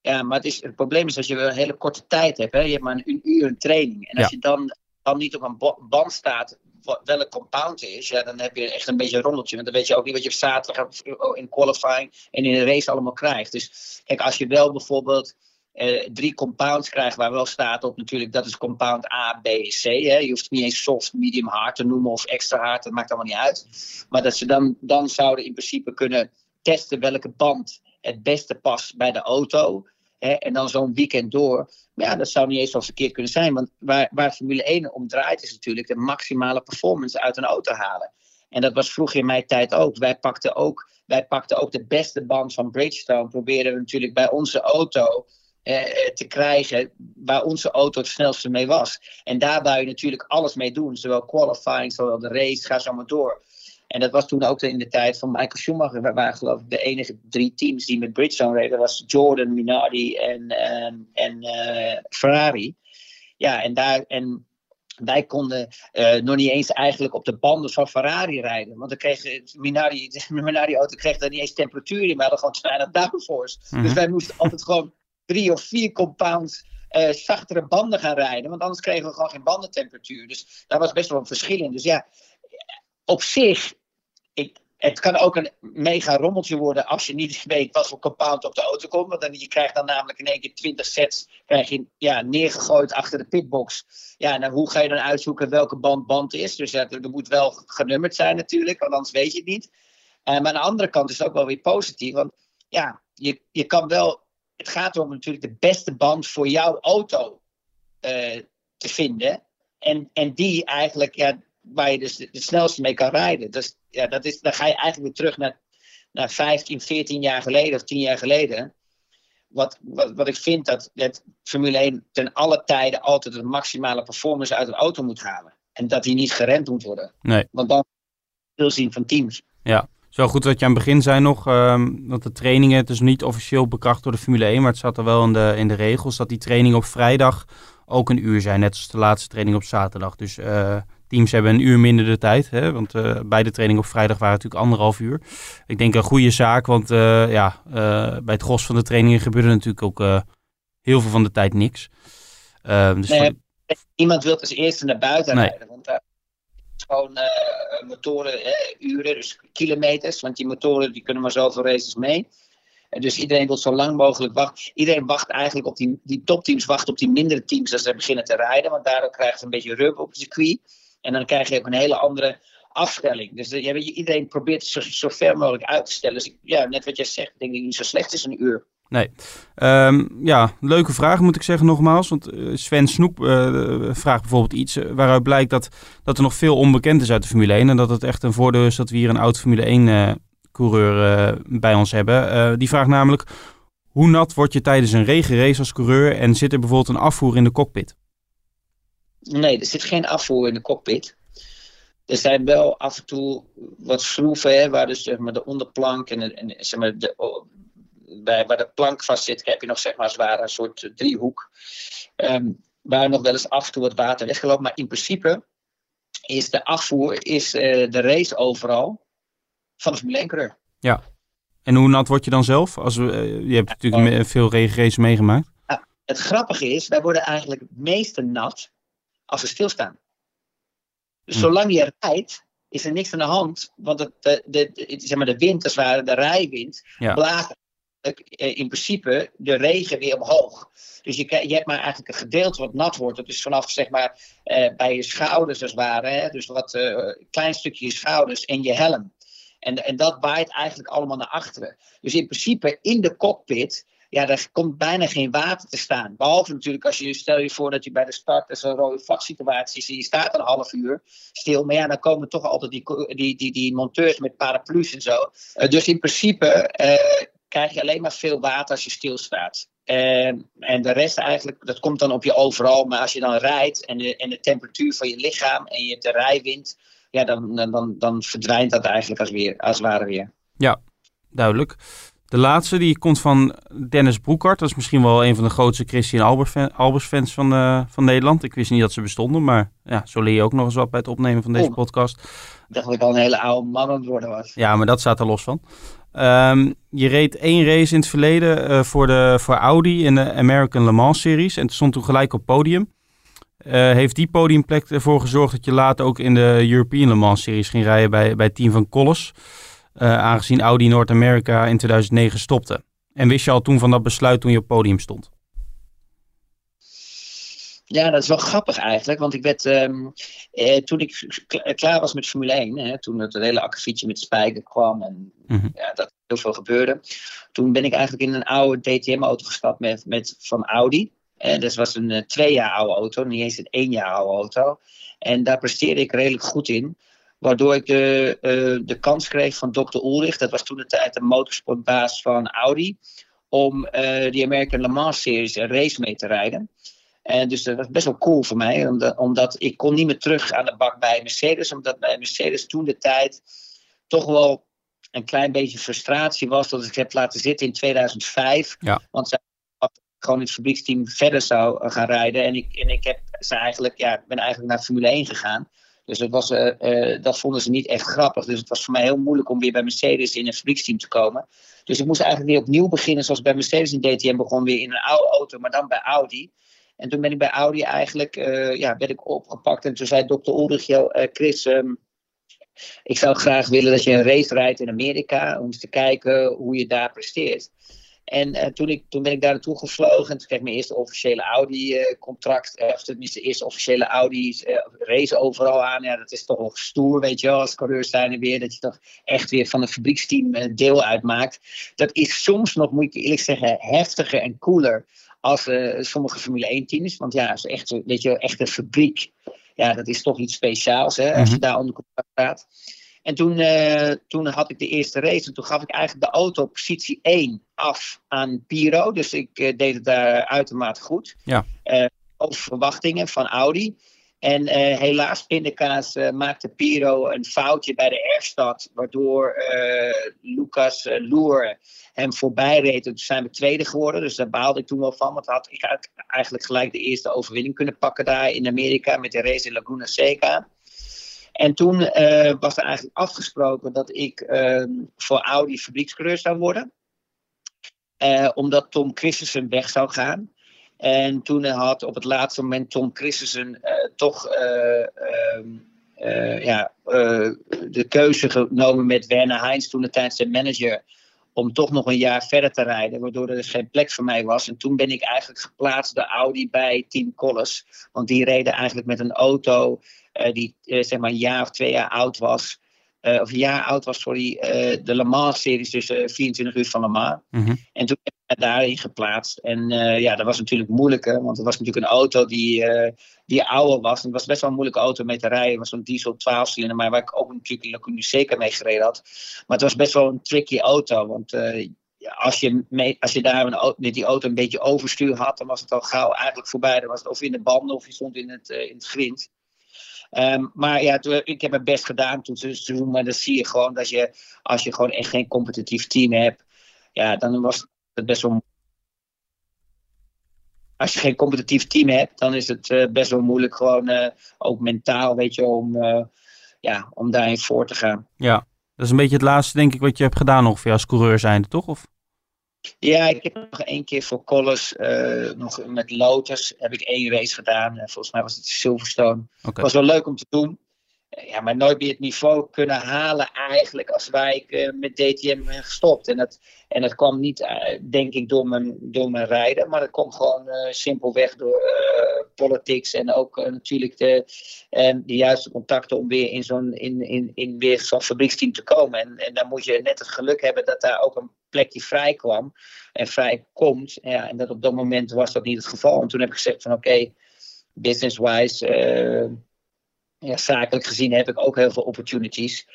Ja, maar het, is, het probleem is dat je een hele korte tijd hebt. Hè? Je hebt maar een uur een training. En als je dan, dan niet op een band staat welk compound is, ja, dan heb je echt een beetje een rommeltje. Want dan weet je ook niet wat je zaterdag in qualifying en in de race allemaal krijgt. Dus kijk, als je wel bijvoorbeeld eh, drie compounds krijgt waar wel staat op natuurlijk, dat is compound A, B C. Hè. Je hoeft niet eens soft, medium hard te noemen of extra hard, dat maakt allemaal niet uit. Maar dat ze dan, dan zouden in principe kunnen testen welke band het beste past bij de auto. Hè, en dan zo'n weekend door. Ja, dat zou niet eens zo verkeerd kunnen zijn. Want waar, waar Formule 1 om draait, is natuurlijk de maximale performance uit een auto halen. En dat was vroeger in mijn tijd ook. Wij pakten ook, wij pakten ook de beste band van Bridgestone. Probeerden we natuurlijk bij onze auto eh, te krijgen waar onze auto het snelste mee was. En daar wou je natuurlijk alles mee doen. Zowel qualifying, zowel de race, ga zo maar door. En dat was toen ook in de tijd van Michael Schumacher. We waren geloof ik de enige drie teams die met Bridgestone reden. Dat was Jordan, Minardi en, en, en uh, Ferrari. Ja, en, daar, en wij konden uh, nog niet eens eigenlijk op de banden van Ferrari rijden. Want dan (laughs) kreeg Minardi, de Minardi-auto kreeg daar niet eens temperatuur in. We hadden gewoon te weinig downforce. Mm Dus wij moesten altijd gewoon drie of vier compounds uh, zachtere banden gaan rijden. Want anders kregen we gewoon geen bandentemperatuur. Dus daar was best wel een verschil in. Dus ja, op zich, ik, het kan ook een mega rommeltje worden als je niet weet wat voor compound op de auto komt. Want dan, je krijgt dan namelijk in één keer 20 sets krijg je, ja, neergegooid achter de pitbox. Ja, en hoe ga je dan uitzoeken welke band band is? Dus er, moet wel genummerd zijn natuurlijk, want anders weet je het niet. Uh, maar aan de andere kant is het ook wel weer positief. Want ja, je, je kan wel. Het gaat om natuurlijk de beste band voor jouw auto uh, te vinden. En, en die eigenlijk, ja, waar je dus het snelste mee kan rijden. Dus, ja, dat is, dan ga je eigenlijk weer terug naar, naar 15, 14 jaar geleden of 10 jaar geleden. Wat, wat, wat ik vind dat het Formule 1 ten alle tijden altijd de maximale performance uit een auto moet halen. En dat die niet gerend moet worden. Nee. Want dan veel zien van teams. Ja, zo goed dat je aan het begin zei nog, um, dat de trainingen, het is niet officieel bekracht door de Formule 1, maar het zat er wel in de, in de regels dat die trainingen op vrijdag ook een uur zijn, net als de laatste training op zaterdag. Dus uh, Teams hebben een uur minder de tijd. Hè, want uh, beide trainingen op vrijdag waren natuurlijk anderhalf uur. Ik denk een goede zaak, want uh, ja, uh, bij het gros van de trainingen gebeurde natuurlijk ook heel veel van de tijd niks. dus nee, voor... Niemand wil als eerste naar buiten nee. rijden. Want daar gewoon motoren, uren, dus kilometers. Want die motoren die kunnen maar zoveel races mee. En dus iedereen wil zo lang mogelijk wachten. Iedereen wacht eigenlijk op die, die topteams, wacht op die mindere teams als ze beginnen te rijden. Want daardoor krijgen ze een beetje rub op het circuit. En dan krijg je ook een hele andere afstelling. Dus iedereen probeert zo, zo ver mogelijk uit te stellen. Dus ja, net wat jij zegt, denk ik niet zo slecht is een uur. Nee. Um, ja, leuke vraag moet ik zeggen nogmaals. Want uh, Sven Snoep uh, vraagt bijvoorbeeld iets uh, waaruit blijkt dat, dat er nog veel onbekend is uit de Formule 1. En dat het echt een voordeel is dat we hier een oud Formule 1 coureur bij ons hebben. die vraagt namelijk, hoe nat word je tijdens een regenrace als coureur en zit er bijvoorbeeld een afvoer in de cockpit? Nee, er zit geen afvoer in de cockpit. Er zijn wel af en toe wat schroeven, hè, waar dus zeg maar, de onderplank en, en zeg maar, de, bij, waar de plank vast zit, heb je nog zeg maar zwaar een soort driehoek. Um, waar nog wel eens af en toe wat water weggeloopt. Maar in principe is de afvoer is, uh, de race overal van de Formule 1 Ja. En hoe nat word je dan zelf? Als we, uh, je hebt natuurlijk oh. veel regenraces meegemaakt. Ja, het grappige is, wij worden eigenlijk het meeste nat als we stilstaan. Dus hm. zolang je rijdt, is er niks aan de hand. Want het, de, de, zeg maar de wind, als het de rijwind, ja. blaast eh, in principe de regen weer omhoog. Dus je, je hebt maar eigenlijk een gedeelte wat nat wordt. Dat is vanaf zeg maar uh, bij je schouders als het ware. Hè? Dus wat uh, klein stukje je schouders en je helm. En, en dat waait eigenlijk allemaal naar achteren. Dus in principe in de cockpit ja, daar komt bijna geen water te staan. Behalve natuurlijk als je, stel je voor dat je bij de start een rode vaksituatie zie je staat een half uur stil. Maar ja, dan komen toch altijd die, die, die, die monteurs met paraplu's en zo. Uh, dus in principe uh, krijg je alleen maar veel water als je stilstaat. En, en de rest eigenlijk, dat komt dan op je overal. Maar als je dan rijdt en de, en de temperatuur van je lichaam en je rijwind, ja, dan, dan, dan verdwijnt dat eigenlijk als, weer, als ware weer. Ja, duidelijk. De laatste die komt van Dennis Broekhart. Dat is misschien wel een van de grootste Christian Albers fans van, uh, van Nederland. Ik wist niet dat ze bestonden, maar ja, zo leer je ook nog eens wat bij het opnemen van deze podcast. Ik dacht dat ik al een hele oude man aan het worden was. Ja, maar dat staat er los van. Um, je reed één race in het verleden uh, voor, de, voor Audi in de American Le Mans Series. En stond toen gelijk op podium. Uh, heeft die podiumplek ervoor gezorgd dat je later ook in de European Le Mans Series ging rijden bij, bij het team van Collis? Uh, aangezien Audi Noord-Amerika in 2009 stopte. En wist je al toen van dat besluit toen je op podium stond? Ja, dat is wel grappig eigenlijk. Want ik werd, um, eh, toen ik klaar was met Formule 1, hè, toen het hele akkefietje met Spijker kwam en mm -hmm. ja, dat heel veel gebeurde. Toen ben ik eigenlijk in een oude DTM-auto gestapt met, met, van Audi. En dat was een uh, twee jaar oude auto, niet eens een één jaar oude auto. En daar presteerde ik redelijk goed in. Waardoor ik de, uh, de kans kreeg van Dr. Ulrich, dat was toen de tijd de motorsportbaas van Audi, om uh, die American Le Mans Series een race mee te rijden. En dus dat was best wel cool voor mij, omdat, omdat, ik kon niet meer terug aan de bak bij Mercedes, omdat bij Mercedes toen de tijd toch wel een klein beetje frustratie was dat ik heb laten zitten in 2005. Ja. Want zij gewoon het fabrieksteam verder zou gaan rijden. En ik, en ik heb ze eigenlijk, ja, ben eigenlijk naar Formule 1 gegaan. Dus dat, was, uh, uh, dat vonden ze niet echt grappig. Dus het was voor mij heel moeilijk om weer bij Mercedes in een fabrieksteam te komen. Dus ik moest eigenlijk weer opnieuw beginnen, zoals bij Mercedes in DTM begon, weer in een oude auto, maar dan bij Audi. En toen ben ik bij Audi eigenlijk, uh, ja, werd ik opgepakt. En toen zei dokter Ulrich, Chris, um, ik zou graag willen dat je een race rijdt in Amerika, om eens te kijken hoe je daar presteert. En uh, toen, ik, toen ben ik daar naartoe gevlogen en toen kreeg ik mijn eerste officiële Audi-contract. Uh, of tenminste, de eerste officiële Audi uh, race overal aan. Ja, dat is toch wel stoer, weet je wel, als coureur zijn er weer. Dat je toch echt weer van een fabrieksteam deel uitmaakt. Dat is soms nog, moet ik eerlijk zeggen, heftiger en cooler als sommige Formule 1-teams. Want ja, is echt, weet je, echt een fabriek. Ja, dat is toch iets speciaals, hè, als je daar onder contract staat. En toen, uh, toen had ik de eerste race en toen gaf ik eigenlijk de auto op positie 1 af aan Piro. Dus ik uh, deed het daar uitermate goed. Ja. Uh, over verwachtingen van Audi. En helaas, pindakaas maakte Piro een foutje bij de herstart. Waardoor Lucas Loer hem voorbij reed. En toen zijn we tweede geworden. Dus daar baalde ik toen wel van. Want had ik eigenlijk gelijk de eerste overwinning kunnen pakken daar in Amerika. Met de race in Laguna Seca. En toen uh, was er eigenlijk afgesproken dat ik uh, voor Audi fabriekscoureur zou worden. Uh, omdat Tom Christensen weg zou gaan. En toen had op het laatste moment Tom Christensen toch ehm, ja, de keuze genomen met Werner Heinz, toen de tijd zijn manager, om toch nog een jaar verder te rijden, waardoor er dus geen plek voor mij was. En toen ben ik eigenlijk geplaatst door Audi bij Team Collis. Want die reden eigenlijk met een auto uh, die uh, zeg maar een jaar of twee jaar oud was. Uh, of een jaar oud was, sorry, de Le Mans-series, dus 24 uur van Le Mans. Mm -hmm. En toen ik daarin geplaatst. En ja, dat was natuurlijk moeilijker, want het was natuurlijk een auto die, die ouder was. En het was best wel een moeilijke auto mee te rijden. Het was zo'n diesel 12-cilinder, maar waar ik ook natuurlijk in zeker mee gereden had. Maar het was best wel een tricky auto, want als je, mee, als je daar een, met die auto een beetje overstuur had, dan was het al gauw eigenlijk voorbij. Dan was het of in de banden of je stond in het, in het grind. Um, maar ja, ik heb mijn best gedaan toen ze doen. Maar dan zie je gewoon dat je, als je gewoon echt geen competitief team hebt, ja, dan was het best wel. Als je geen competitief team hebt, dan is het uh, best wel moeilijk, gewoon uh, ook mentaal, weet je, om, uh, ja, om daarin voor te gaan. Ja, dat is een beetje het laatste, denk ik, wat je hebt gedaan ongeveer als coureur zijnde, toch? Of? Ja, ik heb nog één keer voor Collis, uh, nog met Lotus, heb ik één race gedaan. Uh, volgens mij was het Silverstone. Okay. was wel leuk om te doen. Ja, maar nooit meer het niveau kunnen halen eigenlijk als wij met DTM ben gestopt. En dat, en dat kwam niet, denk ik, door mijn, door mijn rijden. Maar dat kwam gewoon simpelweg door politics en ook natuurlijk de, de juiste contacten om weer in zo'n in, in, in weer zo'n fabrieksteam te komen. En, en dan moet je net het geluk hebben dat daar ook een plekje vrij kwam en vrij komt. Ja, en dat op dat moment was dat niet het geval. En toen heb ik gezegd van oké, okay, business-wise, ja, zakelijk gezien heb ik ook heel veel opportunities.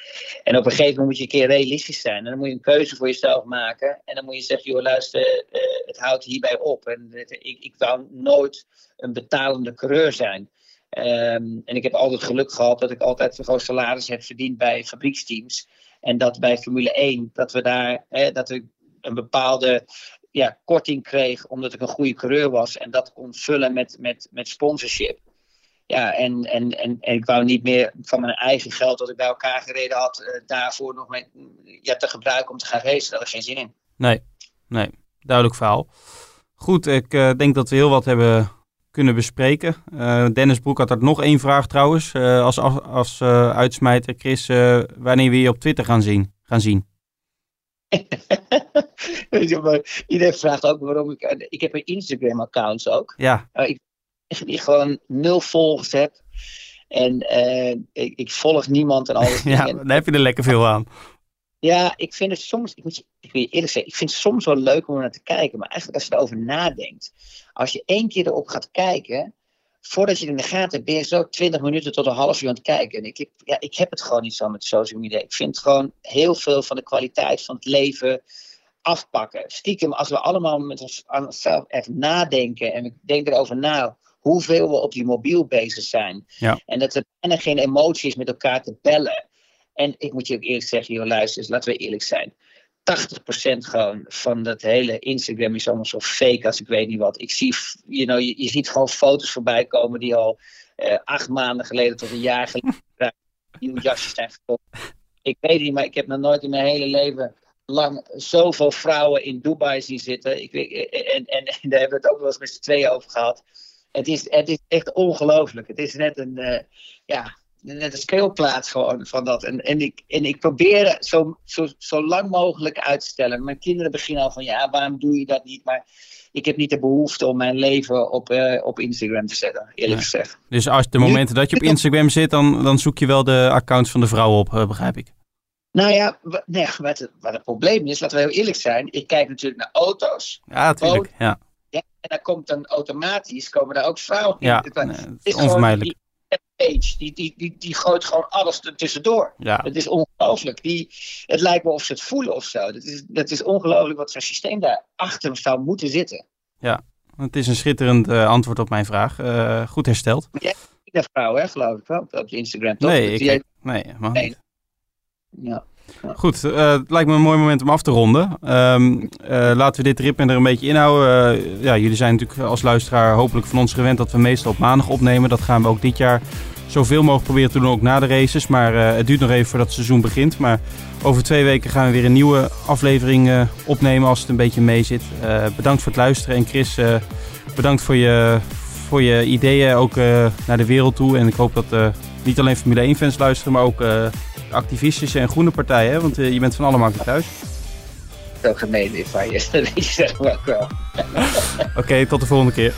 En op een gegeven moment moet je een keer realistisch zijn. En dan moet je een keuze voor jezelf maken. En dan moet je zeggen, joh luister, uh, het houdt hierbij op. En ik, ik wou nooit een betalende coureur zijn. Um, en ik heb altijd geluk gehad dat ik altijd gewoon salaris heb verdiend bij fabrieksteams. En dat bij Formule 1, dat we daar, dat we een bepaalde ja, korting kreeg omdat ik een goede coureur was. En dat kon vullen met, met, met sponsorship. Ja, en, en, en, en ik wou niet meer van mijn eigen geld dat ik bij elkaar gereden had, eh, daarvoor nog mee, ja, te gebruiken om te gaan racen. Daar had ik geen zin in. Nee, nee, duidelijk verhaal. Goed, ik uh, denk dat we heel wat hebben kunnen bespreken. Uh, Dennis Broek had er nog één vraag trouwens, uh, als, als uitsmijter. Chris, wanneer we je op Twitter gaan zien? Gaan zien? (laughs) Iedereen vraagt ook waarom ik... Ik heb een Instagram-account ook. Ja. ik, die gewoon nul volgers heb. En uh, ik, ik, volg niemand en alles. (laughs) ja, dan heb je er lekker veel aan. Ja, ik vind het soms, ik moet je, ik wil je eerlijk zeggen, ik vind het soms wel leuk om er naar te kijken. Maar eigenlijk als je erover nadenkt, als je één keer erop gaat kijken, voordat je in de gaten hebt, ben je zo 20 minuten tot een half uur aan het kijken. En ik, ja, ik heb het gewoon niet zo met social media. Ik vind gewoon heel veel van de kwaliteit van het leven afpakken. Stiekem, als we allemaal met ons aan onszelf even nadenken en ik denk erover na hoeveel we op die mobiel bezig zijn. Ja. En dat er bijna geen emotie is met elkaar te bellen. En ik moet je ook eerlijk zeggen, joh, luister eens, laten we eerlijk zijn. 80% gewoon van dat hele Instagram is allemaal zo fake als ik weet niet wat. Ik zie, you know, je, je ziet gewoon foto's voorbij komen die al uh, acht maanden geleden tot een jaar geleden (laughs) nieuwe jasjes zijn gekocht. Ik weet niet, maar ik heb nog nooit in mijn hele leven lang zoveel vrouwen in Dubai zien zitten. Ik weet, en, en, en daar hebben we het ook wel eens met z'n tweeën over gehad. Het is, het is echt ongelooflijk. Het is net een, uh, ja, net een speelplaats gewoon van dat. En, en, ik, en ik probeer zo, zo, zo lang mogelijk uit te stellen. Mijn kinderen beginnen al van, ja, waarom doe je dat niet? Maar ik heb niet de behoefte om mijn leven op, uh, op Instagram te zetten, eerlijk ja. gezegd. Dus als de momenten dat je op (laughs) Instagram zit, dan, dan zoek je wel de accounts van de vrouwen op, uh, begrijp ik. Nou ja, nee, wat, het, wat het probleem is, laten we heel eerlijk zijn. Ik kijk natuurlijk naar auto's. Ja, natuurlijk. Ja. Ja, en dan komt dan automatisch, komen daar ook vrouwen in. Ja, nee, het is onvermijdelijk. Die page, die, die, die, die gooit gewoon alles er tussendoor. Ja. Het is ongelooflijk. Die, het lijkt wel of ze het voelen of zo. Dat is, dat is ongelooflijk wat zo'n systeem daar achter zou moeten zitten. Ja, het is een schitterend uh, antwoord op mijn vraag. Uh, goed hersteld. Een vrouw, hè, geloof ik wel, op Instagram, toch? Nee, ik, jij... nee, man. Nee. Ja. Goed, uh, het lijkt me een mooi moment om af te ronden. Um, uh, laten we dit ritme er een beetje inhouden. Uh, ja, jullie zijn natuurlijk als luisteraar hopelijk van ons gewend dat we meestal op maandag opnemen. Dat gaan we ook dit jaar zoveel mogelijk proberen te doen, ook na de races. Maar het duurt nog even voordat het seizoen begint. Maar over twee weken gaan we weer een nieuwe aflevering opnemen als het een beetje mee zit. bedankt voor het luisteren. En Chris, bedankt voor je, voor je ideeën ook naar de wereld toe. En ik hoop dat niet alleen Formule 1-fans luisteren, maar ook activistische en groene partijen, hè? want uh, je bent van alle markten thuis. Zo gemeen is (laughs) van je, dat zeg maar ook wel. Oké, okay, tot de volgende keer.